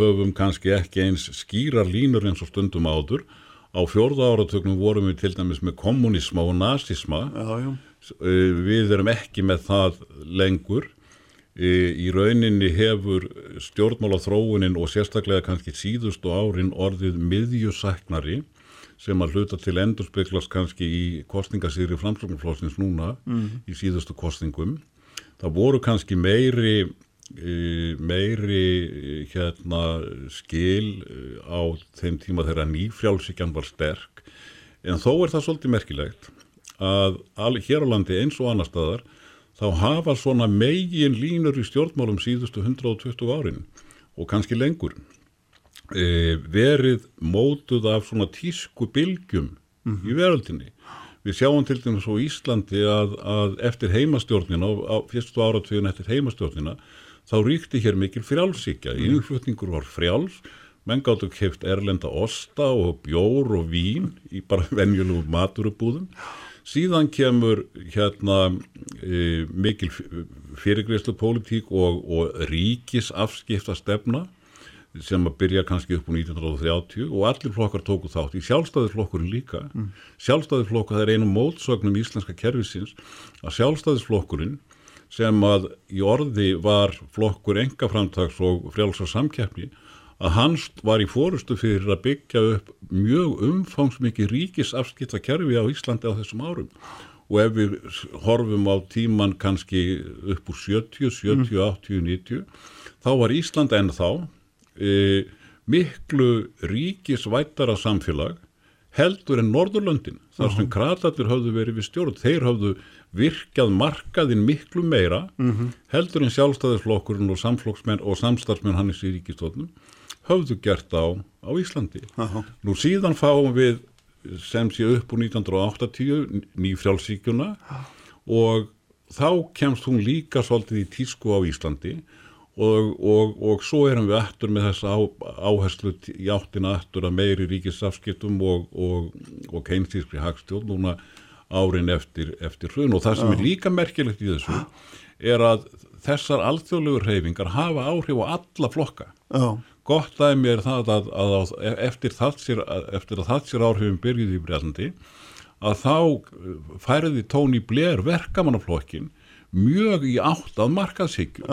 höfum kannski ekki eins skýrar línur eins og stundum áður. Á fjórða áratögnum vorum við til dæmis með kommunisma og nazisma já. Eh, við erum ekki með það lengur. Eh, í rauninni hefur stjórnmála þróunin og sérstaklega kannski síðustu árin orðið miðjusæknari sem að hluta til endurspeiklast kannski í kostningasýri framslögnumflósins núna mm. í síðustu kostningum það voru kannski meiri meiri hérna, skil eh, á þeim tíma þegar nýfrjálsíkjan var sterk. En þó er það svolítið merkilegt að all, hér á landi eins og annar staðar þá hafa svona megin línur í stjórnmálum síðustu 120 árin og kannski lengur. e, verið mótuð af svona tísku bylgjum mm -hmm. í veröldinni Við sjáum til dæmis á Íslandi að, að eftir heimastjórnina, á, fyrstu áratvíðin eftir heimastjórnina, þá ríkti hér mikil frjálsíkja, mm. innflutningur var frjáls, menn gáttu kæft erlenda osta og bjór og vín í bara venjulegu maturubúðum. Síðan kemur hérna e, mikil fyrirgreyslu pólitík og, og ríkisafskipta stefna sem að byrja kannski upp á 1930 og allir flokkar tóku þátt í sjálfstæðisflokkurinn líka. Mm. Sjálfstæðisflokkur, það er einu mótsögnum íslenska kervisins að sjálfstæðisflokkurinn sem að í orði var flokkur engaframtags og frjálsar samkeppni að hans var í fórustu fyrir að byggja upp mjög umfangsmikið ríkisafskipta kerfi á Íslandi á þessum árum og ef við horfum á tíman kannski upp úr 70, 70, mm. 80, 90 þá var Ísland ennþá e, miklu ríkisvættara samfélag heldur en Norðurlöndin þar sem kratatir höfðu verið við stjórn þeir höfðu virkjað markaðin miklu meira mm -hmm. heldur en sjálfstæðisflokkurinn og samflokksmenn og samstarfsmenn hannis í ríkistónum höfðu gert á, á Íslandi. Aha. Nú síðan fáum við sem sé upp úr 1980 nýfrjálfsíkjuna og þá kemst hún líka svolítið í tísku á Íslandi og, og, og svo erum við aftur með þessa á, áherslu í áttina aftur að meiri ríkisafskiptum og, og keinstískri hagstjórn núna árin eftir, eftir hrun og það sem Já. er líka merkilegt í þessu er að þessar alþjóðlegur reyfingar hafa áhrif á alla flokka Já. gott aðeins er það að, að, að eftir, það eftir að það sér áhrifin byrjuði í Brellandi að þá færði Tóni Blair verkamannaflokkin mjög í átt að markaðsíkju.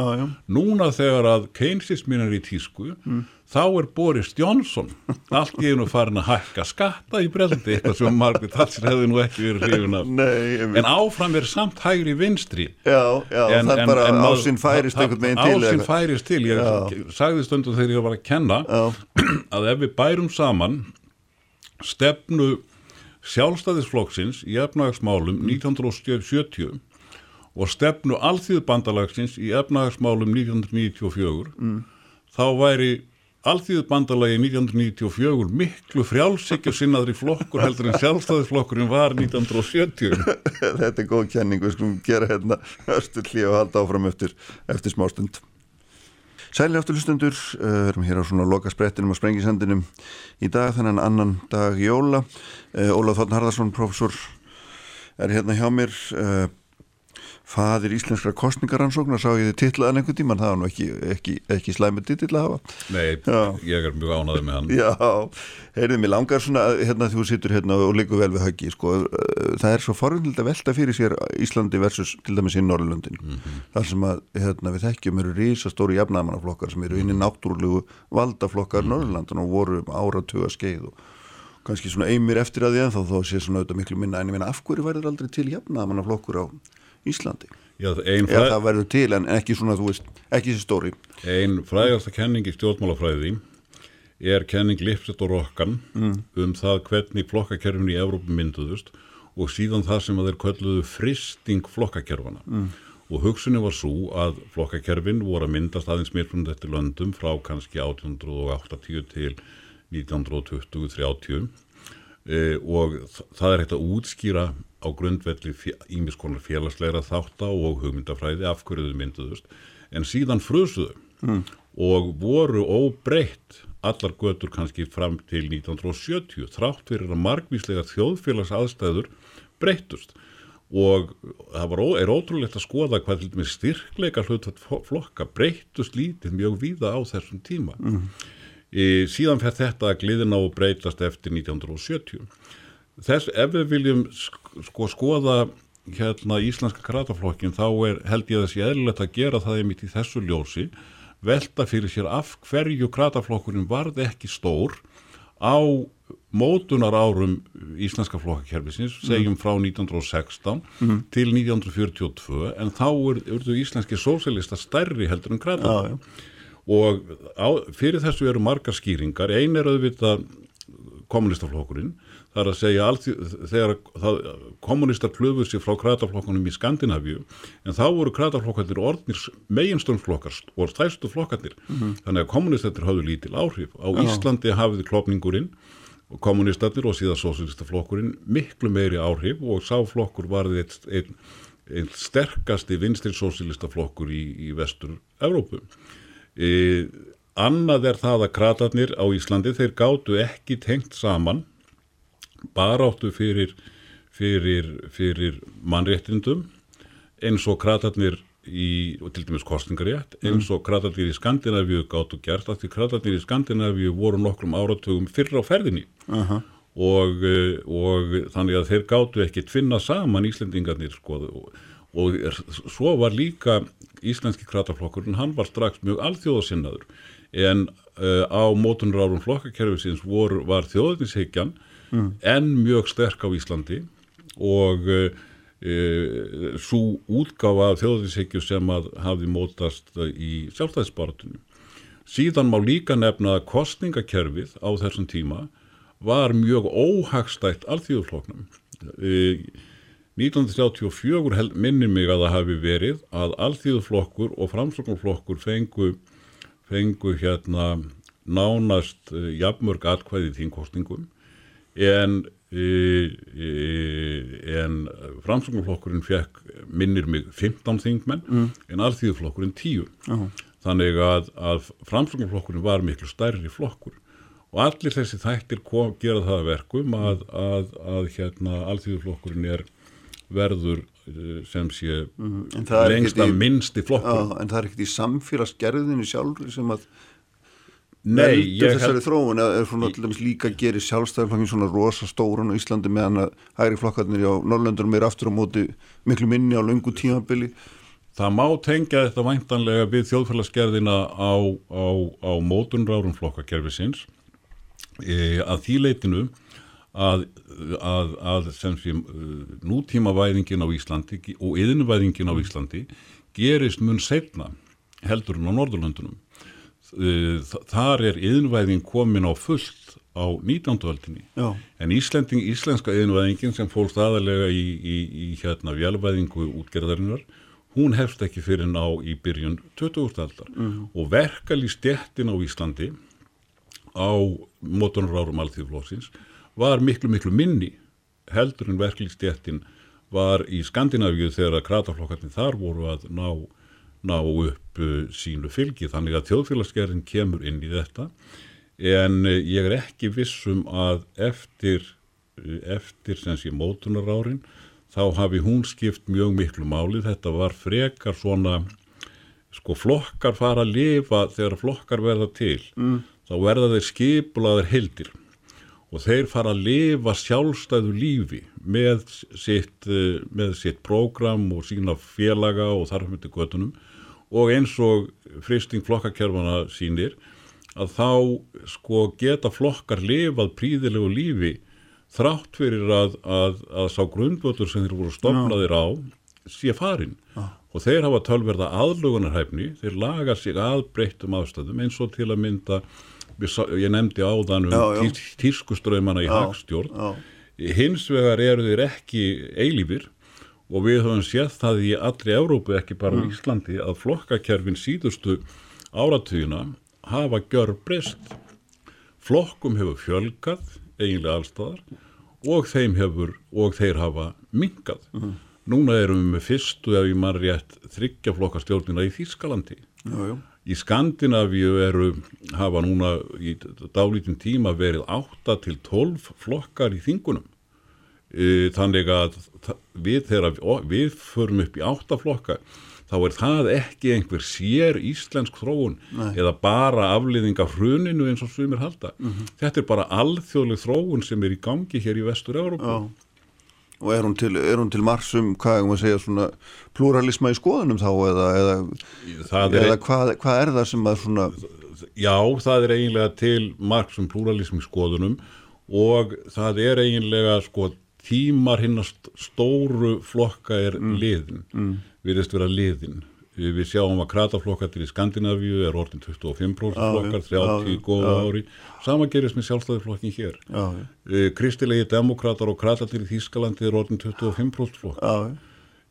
Núna þegar að keinsismin er í tísku, mm. þá er Boris Johnson allt í einu farin að hækka skatta í breldi, eitthvað sem Margaret Thatcher hefði nú ekki verið hrifun af. Nei, en áfram er samt hægri vinstri. Já, já, en, það er bara en, ásinn færist einhvern veginn til. Ásinn færist til, ég já. sagði stundum þegar ég var að kenna já. að ef við bærum saman stefnu sjálfstæðisflokksins í efnagsmálum 1970 og stefnu alþýðubandalagsins í efnahagsmálum 1994 mm. þá væri alþýðubandalagi 1994 miklu frjálsíkju sinnaðri flokkur heldur en sjálfstæðisflokkurinn var 1970 Þetta er góð kenning við skulum gera hérna östu hlið og halda áfram eftir, eftir smástund. Sæli aftur hlustundur, við uh, erum hér á svona loka sprettinum og sprengisendinum. Í dag, þannig að annan dag jóla. Uh, Ólaf Þotn Harðarsson, professor er hérna hjá mér. Uh, fadir íslenskra kostningaransóknar sá ég þið tillaðan einhvern tíman það var nú ekki, ekki, ekki slæmið titill að hafa Nei, Já. ég er mjög ánaðið með hann Já, heyrðið mér langar svona hérna þú sittur hérna og liggur vel við höggi sko, það er svo forvindilegt að velta fyrir sér Íslandi versus til dæmis í Norrlundin mm -hmm. þar sem að hérna, við þekkjum eru rísastóri jafnamannaflokkar sem eru inn í náttúrulegu valdaflokkar mm -hmm. Norrlandun og voru áratuga skeið og kannski svona einmir eftir að því en þá þá sé svona auðvitað miklu minna en ég meina af hverju væri það aldrei til jafnamannaflokkur á Íslandi Já, ein eða það verður til en ekki svona, þú veist, ekki þessi stóri Ein frægasta kenning í stjórnmálafræði er kenning Lipset og Rokkan mm. um það hvernig flokkakerfin í Evrópum mynduðust og síðan það sem að þeir kölluðu fristing flokkakerfana mm. og hugsunni var svo að flokkakerfin voru að myndast aðeins mismunum þetta löndum frá kannski 1880 til 1920-30 e, og það er hægt að útskýra á grundvelli ímiskonar félagsleira þátt á og hugmyndafræði af hverjuðu mynduðust en síðan frusuðu mm. og voru óbreytt allar götur kannski fram til 1970 þrátt fyrir að margvíslega þjóðfélags aðstæður breytust og það var, er ótrúlegt að skoða hvað styrkleika hlutat flokka breytust lítið mjög víða á þessum tíma mm. E, síðan fer þetta að gliðina og breytast eftir 1970 þess ef við viljum sko skoða hérna íslenska krataflokkin þá er, held ég að þessi eðlilegt að gera það einmitt í þessu ljósi velta fyrir sér af hverju krataflokkurinn varð ekki stór á mótunar árum íslenska flokkakerfisins, segjum frá 1916 mm. til 1942 en þá eru íslenski sósélista stærri heldur en ah, og á, fyrir þessu eru margar skýringar, ein er auðvitað kommunistaflokkurinn Það er að segja allt, þegar kommunistar klöfuð sér frá krataflokkanum í Skandinavíu en þá voru krataflokkanir orðnir meginstöndflokkar og stæstu flokkanir mm -hmm. þannig að kommunistatir hafðu lítil áhrif. Á Já. Íslandi hafiði klopningurinn og kommunistatir og síðan sósýlistaflokkurinn miklu meiri áhrif og sáflokkur varði einn ein sterkasti vinstri sósýlistaflokkur í, í vestur Evrópu. E, annað er það að kratarnir á Íslandi þeir gáttu ekki tengt saman baráttu fyrir, fyrir, fyrir mannréttindum eins og kratarnir í, og til dæmis kostningarétt, eins og kratarnir í Skandinavíu gáttu gert, af því kratarnir í Skandinavíu voru nokkrum áratugum fyrra á ferðinni uh -huh. og, eh, og þannig að þeir gáttu ekki tvinna saman Íslendingarnir sko og, og er, svo var líka íslenski kratarflokkurinn, hann var strax mjög alþjóðasinnaður en uh, á mótunur árum flokkakerfisins vor, var þjóðninshyggjan mm. en mjög sterk á Íslandi og e, e svo útgáfa þjóðvísíkju sem að hafi mótast í sjálfstæðisbaratunum. Síðan má líka nefna að kostningakerfið á þessum tíma var mjög óhagstætt alþjóðfloknum. E, 1934 minnir mig að það hafi verið að alþjóðflokkur og framsóknarflokkur fengu, fengu hérna nánast e, jafnmörg atkvæði í þínkostningum en, e, e, en framsönguflokkurinn fekk minnir mig 15 þingmenn mm. en alþýðuflokkurinn 10 uh -huh. þannig að, að framsönguflokkurinn var miklu stærri flokkur og allir þessi þættir kom, gera það verkum að, að, að hérna alþýðuflokkurinn er verður e, sem sé mm. lengst að minnsti flokkur En það er ekkert í samfélagsgerðinu sjálf sem að Nei, ég held... Þessari þróun er svona til dæmis líka að gera sjálfstæðarflokkin svona rosa stórun á Íslandi meðan að hægri flokkarnir á Norrlöndurum er aftur á móti miklu minni á lungu tímabili. Það má tengja þetta væntanlega við þjóðfélagsgerðina á, á, á mótunrárum flokkakerfisins e, að því leitinu að, að, að sem sem nútímavæðingin á Íslandi og yðinvæðingin á Íslandi gerist mun setna heldur en á Norðurlöndunum þar er yðnvæðing komin á fullt á 19. völdinni en Íslending, íslenska yðnvæðingin sem fólk staðalega í, í, í hérna vjálvæðingu útgerðarinnar hún hefst ekki fyrir ná í byrjun 20. aldar mm -hmm. og verkali stjettin á Íslandi á mótunarárum alþjóðflóksins var miklu miklu minni heldur en verkali stjettin var í Skandinavíu þegar krataflokkarnir þar voru að ná ná upp uh, sínu fylgi. Þannig að þjóðfélagsgerðin kemur inn í þetta. En uh, ég er ekki vissum að eftir, uh, eftir sem sé mótunarárin þá hafi hún skipt mjög miklu máli. Þetta var frekar svona sko flokkar fara að lifa þegar flokkar verða til. Mm. þá verða þeir skipulaðir heldir og þeir fara að lifa sjálfstæðu lífi með sitt, með sitt prógram og sína félaga og þarfmyndi göttunum og eins og fristing flokkakerfana sínir að þá sko geta flokkar lifað príðilegu lífi þrátt fyrir að, að, að sá grundvöldur sem þeir voru stofnaðir á sé farin ah. og þeir hafa tölverða aðlugunarhæfni, þeir laga sig aðbreyttum afstæðum eins og til að mynda ég nefndi áðan um tí, tískuströymana í hagstjórn hins vegar eru þeir ekki eilífir og við höfum séð það í allri Európu, ekki bara mm. í Íslandi að flokkakerfin síðustu áratugina hafa gjör breyst flokkum hefur fjölgað eiginlega allstaðar og þeim hefur og þeir hafa mingað mm. núna erum við með fyrstu ef ég mann rétt þryggjaflokkastjórnina í Þískalandi já, já. Í Skandinavíu eru hafa núna í dálítinn tíma verið 8 til 12 flokkar í þingunum e, þannig að við, þegar við förum upp í 8 flokkar þá er það ekki einhver sér íslensk þróun Nei. eða bara afliðing af hruninu eins og svimir halda. Mm -hmm. Þetta er bara alþjóðleg þróun sem er í gangi hér í vestur-Európa. Og er hún til, til margsum, hvað er hún að segja, svona pluralisma í skoðunum þá eða, eða, eða er, hvað, hvað er það sem að svona... Já, það er eiginlega til margsum pluralism í skoðunum og það er eiginlega sko tímar hinn stóru flokka er mm. liðin. Mm virðist vera liðin. Við sjáum að krataflokkarnir í Skandinavíu er orðin 25% flokkar, 30 góða ári. Sama gerist með sjálfstæðiflokkin hér. E, kristilegi demokrater og kratarnir í Þískalandi er orðin 25% flokkar.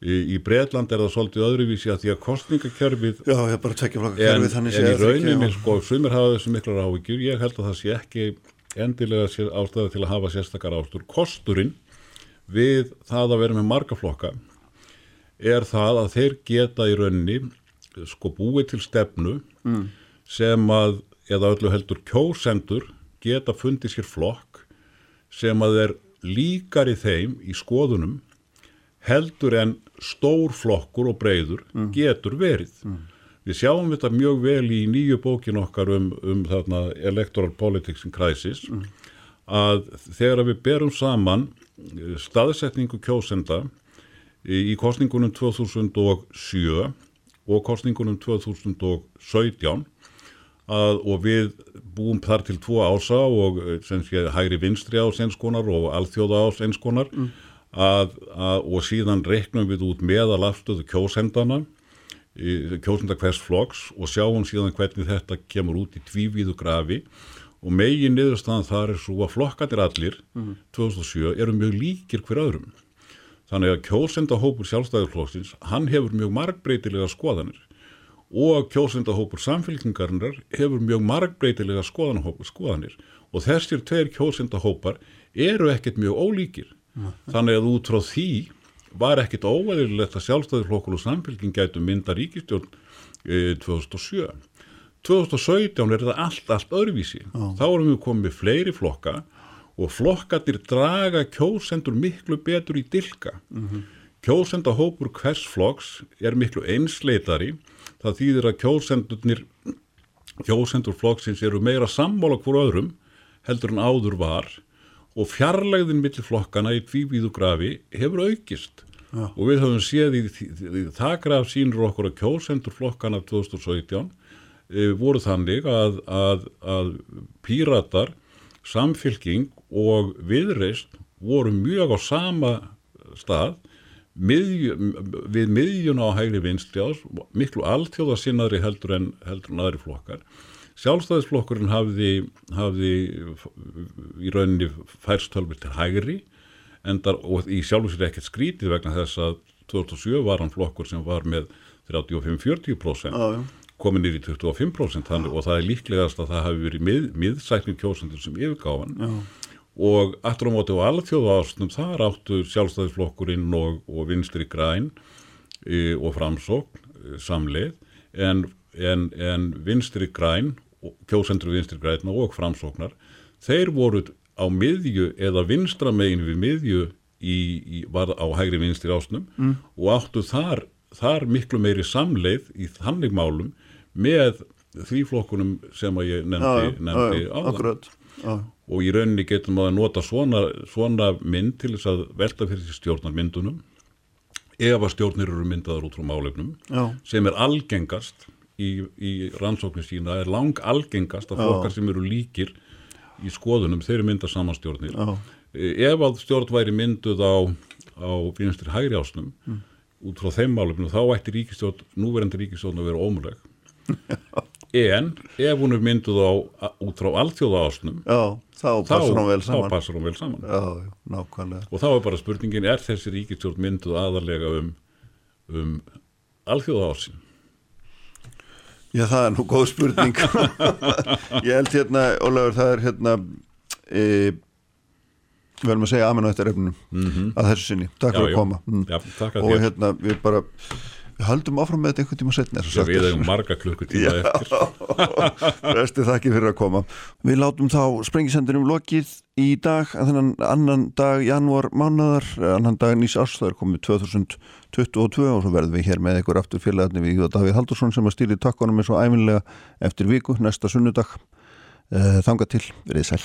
Í, í Breitland er það svolítið öðruvísi að því að kostningakerfið Já, ég er bara að tekja flokkakerfið en, en í rauninni, sko, sumir hafa þessu miklar áhyggjur ég held að það sé ekki endilega ástæði til að hafa sérstakar ástur kosturinn við það að vera með marga flokka er það að þeir geta í raunni sko búið til stefnu mm. sem að eða öllu heldur kjósendur geta fundið sér flokk sem að er líkar í þeim í skoðunum heldur en stór flokkur og breyður mm. getur verið. Mm. Við sjáum þetta mjög vel í nýju bókin okkar um, um þarna Electoral Politics in Crisis mm. að þegar við berum saman staðsetningu kjósenda í kostningunum 2007 og kostningunum 2017 að, og við búum þar til tvo ása og eh, sé hægri vinstri ás einskonar og alþjóða ás einskonar mm. að, að, og síðan reknum við út meðal afstöðu kjósendana kjósenda hvers floks og sjáum síðan hvernig þetta kemur út í tvívíðu grafi og megin niðurstaðan þar er svo að flokkandir allir mm. 2007 eru mjög líkir hver öðrum Þannig að kjósendahópur sjálfstæðarflóksins, hann hefur mjög margbreytilega skoðanir og kjósendahópur samfélkingarinnar hefur mjög margbreytilega skoðanir og þessir tveir kjósendahópar eru ekkert mjög ólíkir. Mm. Þannig að út frá því var ekkert óæðilegt að sjálfstæðarflokkur og samfélking gætu mynda ríkistjórn e, 2007. 2017 er þetta allt, allt öðruvísi. Mm. Þá erum við komið fleiri flokka og flokkatir draga kjósendur miklu betur í dilka. Mm -hmm. Kjósendahópur hvers flokks er miklu einsleitari, það þýðir að kjósendurnir, kjósendur flokksins eru meira sammála hvort öðrum heldur en áður var og fjarlægðin millir flokkana í tvívíðu grafi hefur aukist ja. og við höfum séð í, í, í þakraf sínur okkur að kjósendur flokkana 2017 e, voru þannig að, að, að píratar samfylking og viðreist voru mjög á sama stað miðju, við miðjun á hægri vinstri ás, miklu alltjóðasinnaðri heldur en heldur en aðri flokkar. Sjálfstæðisflokkurinn hafði, hafði í rauninni færstölfur til hægri endar, og í sjálfur sér ekkert skrítið vegna þess að 2007 var hann flokkur sem var með 35-40% ah, komin nýri 25% þannig, og það er líklegast að það hafi verið mið, miðsækning kjósendur sem yfirgáðan og aftur á móti á alþjóðu ásnum þar áttu sjálfstæðisflokkurinn og, og vinstri græn e, og framsókn e, samleið. En, en, en vinstri græn kjósendur vinstri græn og framsóknar þeir voru á miðju eða vinstra megin við miðju í, í, var á hægri vinstri ásnum mm. og áttu þar, þar miklu meiri samleið í þannig málum með því flokkunum sem að ég nefndi, nefndi á það og í rauninni getum að nota svona, svona mynd til þess að velta fyrir því stjórnarmyndunum ef að stjórnir eru myndaður út frá málefnum Já. sem er algengast í, í rannsóknir sína er lang algengast að flokkar sem eru líkir í skoðunum, þeir eru myndað samanstjórnir Já. ef að stjórn væri mynduð á, á finnstir hægri ásnum mm. út frá þeim málefnum þá ætti ríkistjórn, núverandi ríkistjórn að vera ómuleg en ef hún er mynduð á út frá alltjóða ásnum Já, þá passar hún vel saman. hún vel saman. Já, og þá er bara spurningin, er þessi ríkistjórn mynduð aðalega um, um alltjóða ásin Já, það er nú góð spurning. Ég held hérna, Ólafur, það er hérna e, verðum að segja amen á þetta refnum að þessu sinni, takk fyrir að koma. Mm. Já, takk að og hérna, við bara höldum áfram með þetta einhvern tíma setna Já, við hefum marga klukkutíma eftir. Resti þakki fyrir að koma. Við látum þá sprengisendinum lokið í dag, að þennan annan dag janúar mánadar, annan dag nýs árs það er komið 2022 og svo verðum við hér með ykkur aftur félagarni við Davíð Haldursson sem að stýri takkonum eins og æfinlega eftir viku, næsta sunnudag. Eh, þangað til, verið sæl